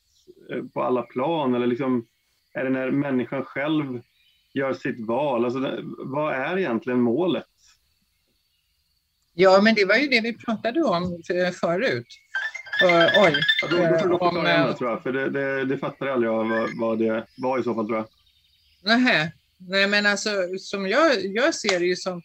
på alla plan eller liksom, är det när människan själv gör sitt val? Alltså, vad är egentligen målet? Ja, men det var ju det vi pratade om eh, förut. Eh, oj. Ja, då, då får du eh, om, eh, det, tror jag, för det, det, det fattar jag aldrig vad, vad det var i så fall tror jag. Nähä. Nej, men alltså som jag, jag ser det ju som...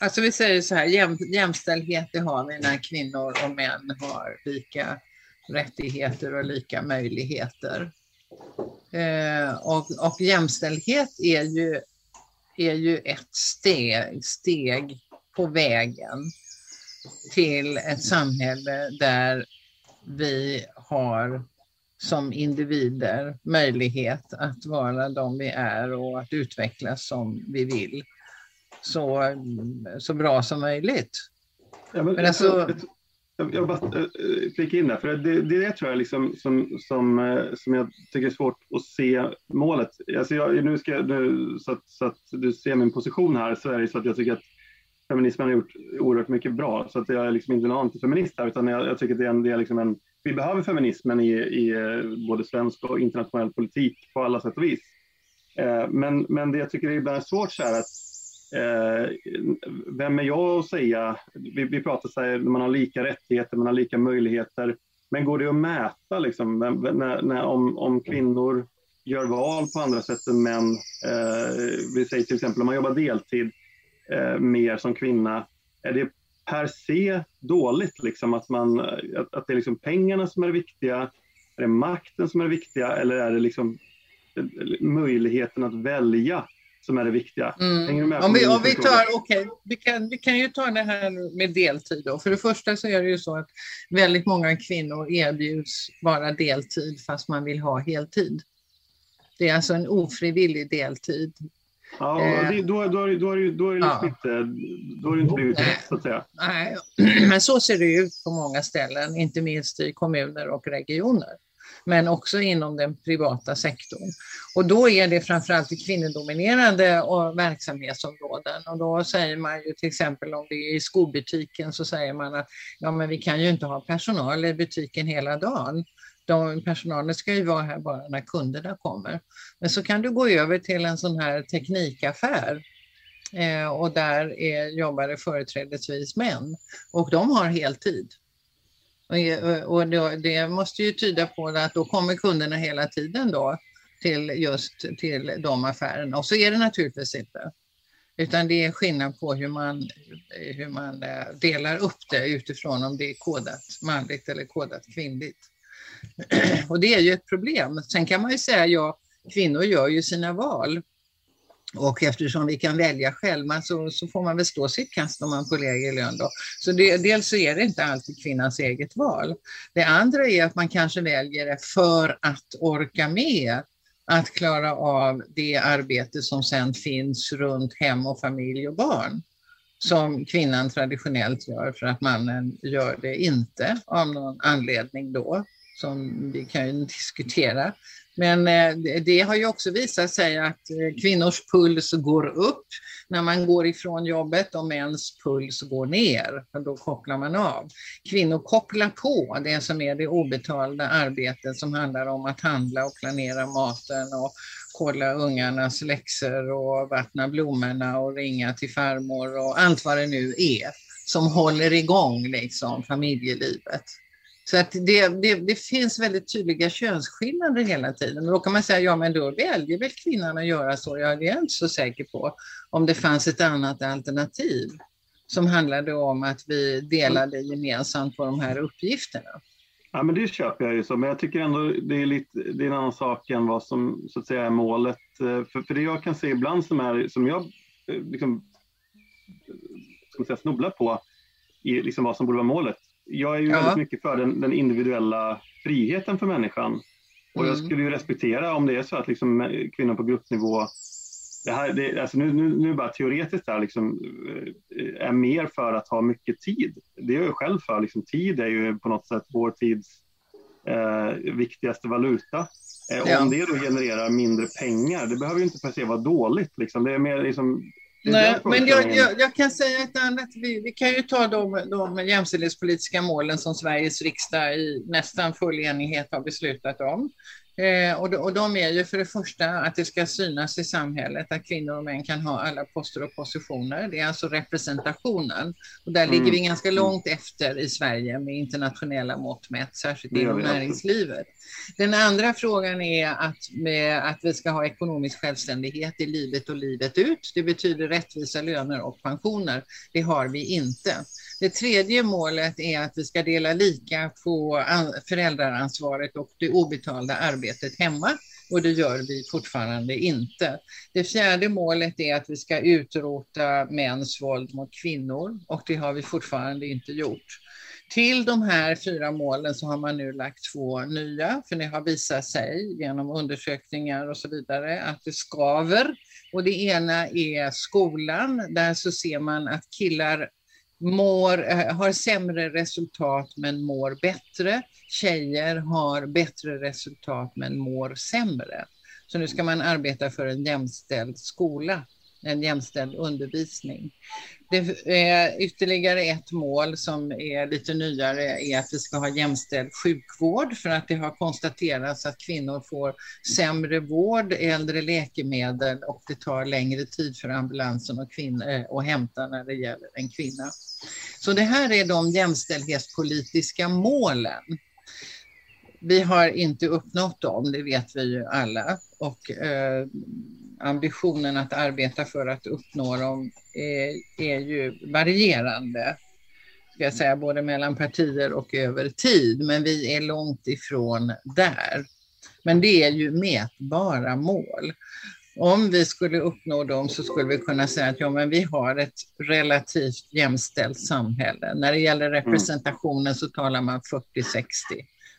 Alltså vi säger så här, jäm, jämställdhet det har vi när kvinnor och män har lika rättigheter och lika möjligheter. Eh, och, och jämställdhet är ju, är ju ett steg, steg på vägen till ett samhälle där vi har som individer möjlighet att vara de vi är och att utvecklas som vi vill så, så bra som möjligt. Ja, men, Men alltså- jag, jag bara eh, eh, flika in där, för det, det är det tror jag liksom som, som, eh, som jag tycker är svårt att se målet. Alltså jag, nu ska, jag- nu, så, att, så att du ser min position här så är det så att jag tycker att feminismen har gjort oerhört mycket bra. Så att jag är liksom inte en antifeminist här, utan jag, jag tycker att det är, en, det är liksom en... Vi behöver feminismen i, i både svensk och internationell politik på alla sätt och vis. Eh, men, men det jag tycker är ibland är svårt så här att eh, vem är jag att säga? Vi, vi pratar så här, man har lika rättigheter, man har lika möjligheter. Men går det att mäta liksom, vem, när, när, om, om kvinnor gör val på andra sätt än män? Eh, vi säger till exempel om man jobbar deltid eh, mer som kvinna. Är det per se dåligt liksom, att, man, att, att det är liksom pengarna som är det viktiga? Är det makten som är det viktiga eller är det liksom eh, möjligheten att välja som är det viktiga? Hänger du Mm. med Om vi, om vi tar, okej, vi, kan, vi kan ju ta det här med deltid då. För det första så är det ju så att väldigt många kvinnor erbjuds bara deltid fast man vill ha heltid. Det är alltså en ofrivillig deltid. Ja, det, då, då, då, är det ju- då är det liksom Ja. inte, då är det inte blivit rätt så att säga. Nej, men så ser det ut på många ställen, inte minst i kommuner och regioner. Men också inom den privata sektorn. Och då är det framförallt i kvinnodominerade eh, verksamhetsområden. Och då säger man ju till exempel om det är i skobutiken så säger man att ja, men vi kan ju inte ha personal i butiken hela dagen. De, personalen ska ju vara här bara när kunderna kommer. Men så kan du gå över till en sån här teknikaffär Eh, och där är, jobbar det företrädesvis män. Och de har heltid. Och, och då, det måste ju tyda på att då kommer kunderna hela tiden då till just till de affärerna. Och så är det naturligtvis inte. Utan det är skillnad på hur man, hur man eh, delar upp det utifrån om det är kodat manligt eller kodat kvinnligt. Och det är ju ett problem. Sen kan man ju säga, ja, kvinnor gör ju sina val. Och eftersom vi kan välja själva så, så får man väl stå sitt kast om man får lägre lön. Då. Så det, dels så är det inte alltid kvinnans eget val. Det andra är att man kanske väljer det för att orka med att klara av det arbete som sen finns runt hem och familj och barn. Som kvinnan traditionellt gör för att mannen gör det inte av någon anledning då. Som vi kan ju diskutera. Men eh, det- har ju också visat sig att eh, kvinnors puls går upp när man går ifrån jobbet och mäns puls går ner. För då kopplar man av. Kvinnor kopplar på det som är det obetalda arbetet som handlar om att handla och planera maten och kolla ungarnas läxor och vattna blommorna och ringa till farmor och allt vad det nu är som håller igång liksom familjelivet. Så att det, det, det finns väldigt tydliga könsskillnader hela tiden. Och då kan man säga, ja men då väljer väl kvinnan att göra så. Ja, det är jag inte så säker på. Om det fanns ett annat alternativ som handlade om att vi delade gemensamt på de här uppgifterna. Ja, men det köper jag ju så, men jag tycker ändå det är, lite, det är en annan sak än vad som så att säga är målet. Eh, för, för det jag kan se ibland som, är, som jag eh, liksom, eh, ska man säga, snubblar på i liksom vad som borde vara målet. Jag är ju Ja. väldigt mycket för den, den individuella friheten för människan. Och jag Mm. skulle ju respektera om det är så att liksom kvinnor på gruppnivå det här, det, alltså nu, nu, nu bara teoretiskt där, liksom, eh, är mer för att ha mycket tid. Det är jag ju själv för. Liksom, tid är ju på något sätt vår tids eh, viktigaste valuta. Eh, Ja. Om det då genererar mindre pengar, det behöver ju inte per se vara dåligt. Liksom. Det är mer liksom, Nej, men jag, jag, jag kan säga ett annat. Vi, vi kan ju ta de, de jämställdhetspolitiska målen som Sveriges riksdag i nästan full enighet har beslutat om. Eh, och, de, och de är ju för det första att det ska synas i samhället att kvinnor och män kan ha alla poster och positioner. Det är alltså representationen. Och där Mm. ligger vi ganska långt efter i Sverige med internationella mått mätt, särskilt inom näringslivet. Den andra frågan är att, med, att vi ska ha ekonomisk självständighet i livet och livet ut. Det betyder rättvisa löner och pensioner. Det har vi inte. Det tredje målet är att vi ska dela lika på föräldraransvaret och det obetalda arbetet hemma. Och det gör vi fortfarande inte. Det fjärde målet är att vi ska utrota mäns våld mot kvinnor och det har vi fortfarande inte gjort. Till de här fyra målen så har man nu lagt två nya, för det har visat sig genom undersökningar och så vidare att det skaver. Och det ena är skolan, där så ser man att killar mår, eh, har sämre resultat men mår bättre. Tjejer har bättre resultat men mår sämre. Så nu ska man arbeta för en jämställd skola, en jämställd undervisning. Det är ytterligare ett mål som är lite nyare är att vi ska ha jämställd sjukvård för att det har konstaterats att kvinnor får sämre vård, äldre läkemedel och det tar längre tid för ambulansen och kvinna, eh, att hämta när det gäller en kvinna. Så det här är de jämställdhetspolitiska målen. Vi har inte uppnått dem, det vet vi ju alla. Och eh, ambitionen att arbeta för att uppnå dem är, är ju varierande. Ska jag säga, både mellan partier och över tid. Men vi är långt ifrån där. Men det är ju mätbara mål. Om vi skulle uppnå dem så skulle vi kunna säga att ja, men vi har ett relativt jämställt samhälle. När det gäller representationen så talar man 40-60,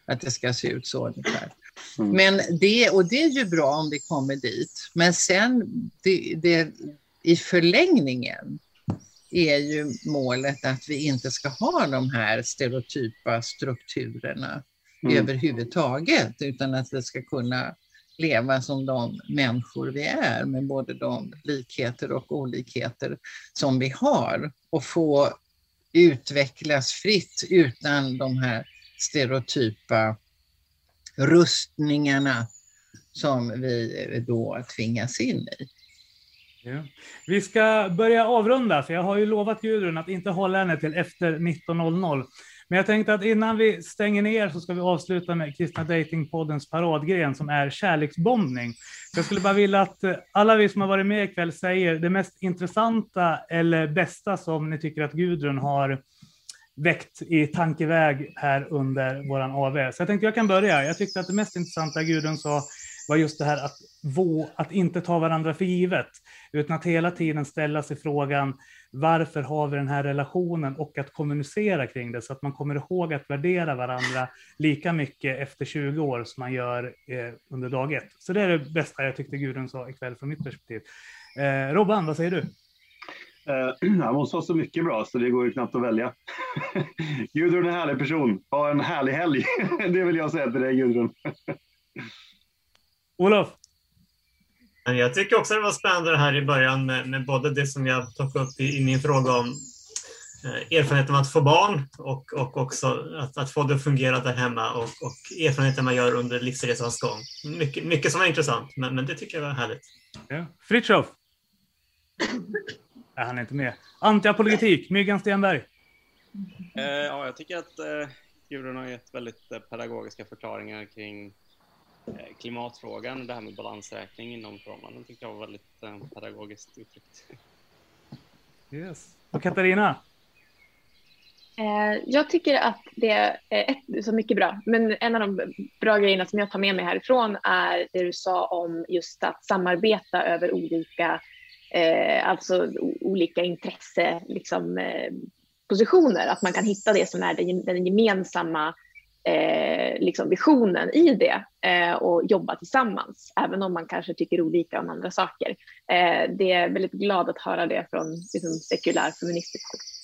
att det ska se ut så ungefär. Men det, och det är ju bra om vi kommer dit. Men sen det, det, i förlängningen är ju målet att vi inte ska ha de här stereotypa strukturerna Mm. överhuvudtaget, utan att vi ska kunna leva som de människor vi är med både de likheter och olikheter som vi har och få utvecklas fritt utan de här stereotypa rustningarna som vi då tvingas in i. Ja. Vi ska börja avrunda, för jag har ju lovat Gudrun att inte hålla henne till efter 19.00. Men jag tänkte att innan vi stänger ner så ska vi avsluta med Kristna Datingpoddens paradgren som är kärleksbombning. Så jag skulle bara vilja att alla vi som har varit med ikväll säger det mest intressanta eller bästa som ni tycker att Gudrun har väckt i tankeväg här under våran AV. Så jag tänkte jag kan börja. Jag tyckte att det mest intressanta Gudrun sa var just det här att, vå, att inte ta varandra för givet, utan att hela tiden ställa sig frågan varför har vi den här relationen och att kommunicera kring det så att man kommer ihåg att värdera varandra lika mycket efter 20 år som man gör eh, under dag ett. Så det är det bästa jag tyckte Gudrun sa ikväll från mitt perspektiv. Eh, Robban, vad säger du? Uh, hon sa så mycket bra så det går ju knappt att välja. Gudrun är en härlig person. Ha en härlig helg. det vill jag säga till dig Gudrun. Olof? Jag tycker också det var spännande det här i början med, med både det som jag tog upp i, i min fråga om eh, erfarenheten av att få barn och, och också att, att få det att fungera där hemma och, och erfarenheten man gör under livsresans gång. Mycket, mycket som var intressant, men, men det tycker jag var härligt. Ja. Fritiof? Nej, han är inte med. Antiapologetik, Myggan Stenberg. Eh, ja, jag tycker att eh, Gudrun har gett väldigt eh, pedagogiska förklaringar kring eh, klimatfrågan, det här med balansräkning inom förhållanden tycker jag var väldigt eh, pedagogiskt uttryckt. Yes. Och Katarina? Eh, Jag tycker att det är ett, så mycket bra, men en av de bra grejerna som jag tar med mig härifrån är det du sa om just att samarbeta över olika, eh, alltså olika intresse, liksom, eh, positioner, att man kan hitta det som är den, gemensamma eh, liksom visionen i det eh, och jobba tillsammans, även om man kanske tycker olika om andra saker. Eh, det är väldigt glad att höra det från liksom, sekulär feministisk håll.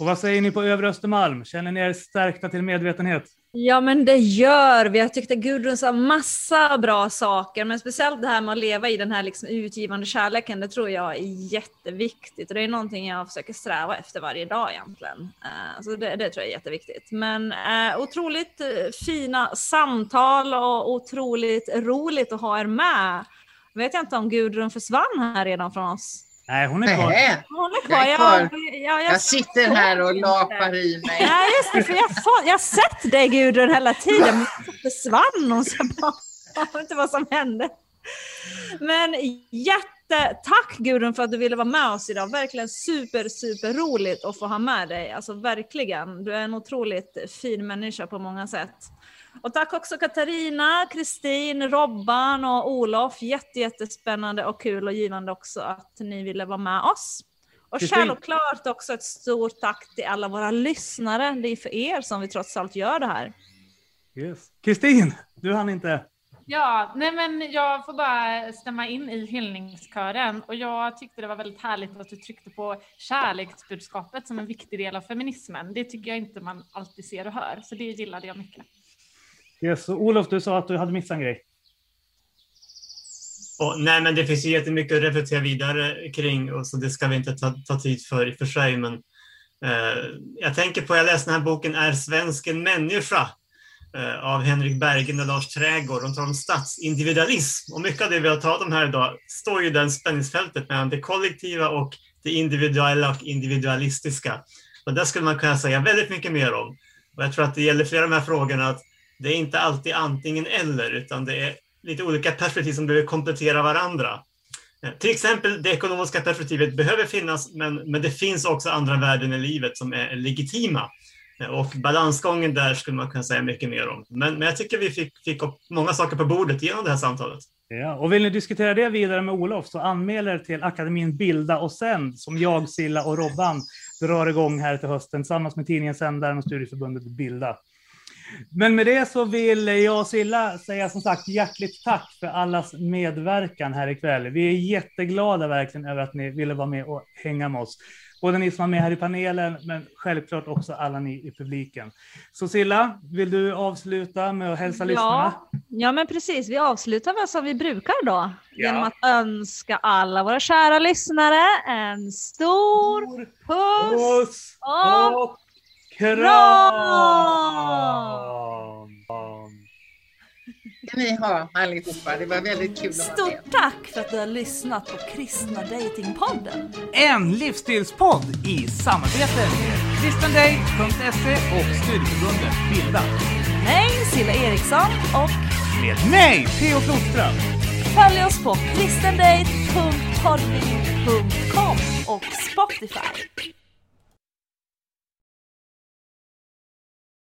Och vad säger ni på Övre Östermalm? Känner ni er stärkta till medvetenhet? Ja men det gör vi. Jag tyckte Gudrun sa massa bra saker, men speciellt det här med att leva i den här liksom utgivande kärleken, det tror jag är jätteviktigt. Och det är någonting jag försöker sträva efter varje dag egentligen. Eh, så det, det tror jag är jätteviktigt. Men eh, otroligt eh, fina samtal och otroligt roligt att ha er med. Vet jag inte om Gudrun försvann här redan från oss. Nej, hon är kvar. Nej, Hon är jag kvar. är Jag, kvar. jag, Jag sitter här och lapar i mig. Nej, just det, för jag, får, jag har sett dig Gudrun hela tiden, men så försvann hon. Så jag bara, jag vet inte vad som hände. Men jättetack Gudrun för att du ville vara med oss idag. Verkligen super, super roligt att få ha med dig. Alltså verkligen. Du är en otroligt fin människa på många sätt. Och tack också Katarina, Kristin, Robban och Olof. Jätte, jättespännande och kul och givande också att ni ville vara med oss. Och Kristin. självklart också ett stort tack till alla våra lyssnare. Det är för er som vi trots allt gör det här. Yes. Kristin, du hann inte. Ja, nej men jag får bara stämma in i hyllningskören och jag tyckte det var väldigt härligt att du tryckte på kärleksbudskapet som en viktig del av feminismen. Det tycker jag inte man alltid ser och hör, så det gillade jag mycket. Yes. Och Olof, du sa att du hade missat en grej. Och, nej, men det finns ju jättemycket att reflektera vidare kring och så det ska vi inte ta, ta tid för i och för sig. Men eh, jag tänker på, jag läste den här boken Är svensken människa? Eh, av Henrik Bergen och Lars Trägård. De talar om statsindividualism och mycket av det vi har talat om här idag står ju i det spänningsfältet mellan det kollektiva och det individuella och individualistiska. Och där skulle man kunna säga väldigt mycket mer om. Och jag tror att det gäller flera av de här frågorna att det är inte alltid antingen eller utan det är lite olika perspektiv som behöver komplettera varandra. Eh, till exempel det ekonomiska perspektivet behöver finnas, men, men det finns också andra värden i livet som är legitima. Eh, och balansgången där skulle man kunna säga mycket mer om. Men, men jag tycker vi fick, fick upp många saker på bordet genom det här samtalet. Ja, och vill ni diskutera det vidare med Olof så anmäl er till akademin Bilda och Sänd som jag, Silla och Robban drar igång här till hösten tillsammans med tidningen Sändaren och studieförbundet Bilda. Men med det så vill jag och Silla säga som sagt hjärtligt tack för allas medverkan här ikväll. Vi är jätteglada verkligen över att ni ville vara med och hänga med oss. Både ni som var med här i panelen, men självklart också alla ni i publiken. Så Silla, vill du avsluta med att hälsa lyssnarna? Ja, ja, men precis. Vi avslutar väl som vi brukar då. Ja. Genom att önska alla våra kära lyssnare en stor puss, Puss och kram! ska ni ha allihopa. Det var väldigt kul att vara med. Stort tack för att du har lyssnat på Kristna Datingpodden. En livsstilspodd i samarbete med kristendate.se och studieförbundet Bilda. Mig, Silla Eriksson och Med mig, Theo Flodström. följ oss på kristendate.podbean.com och Spotify.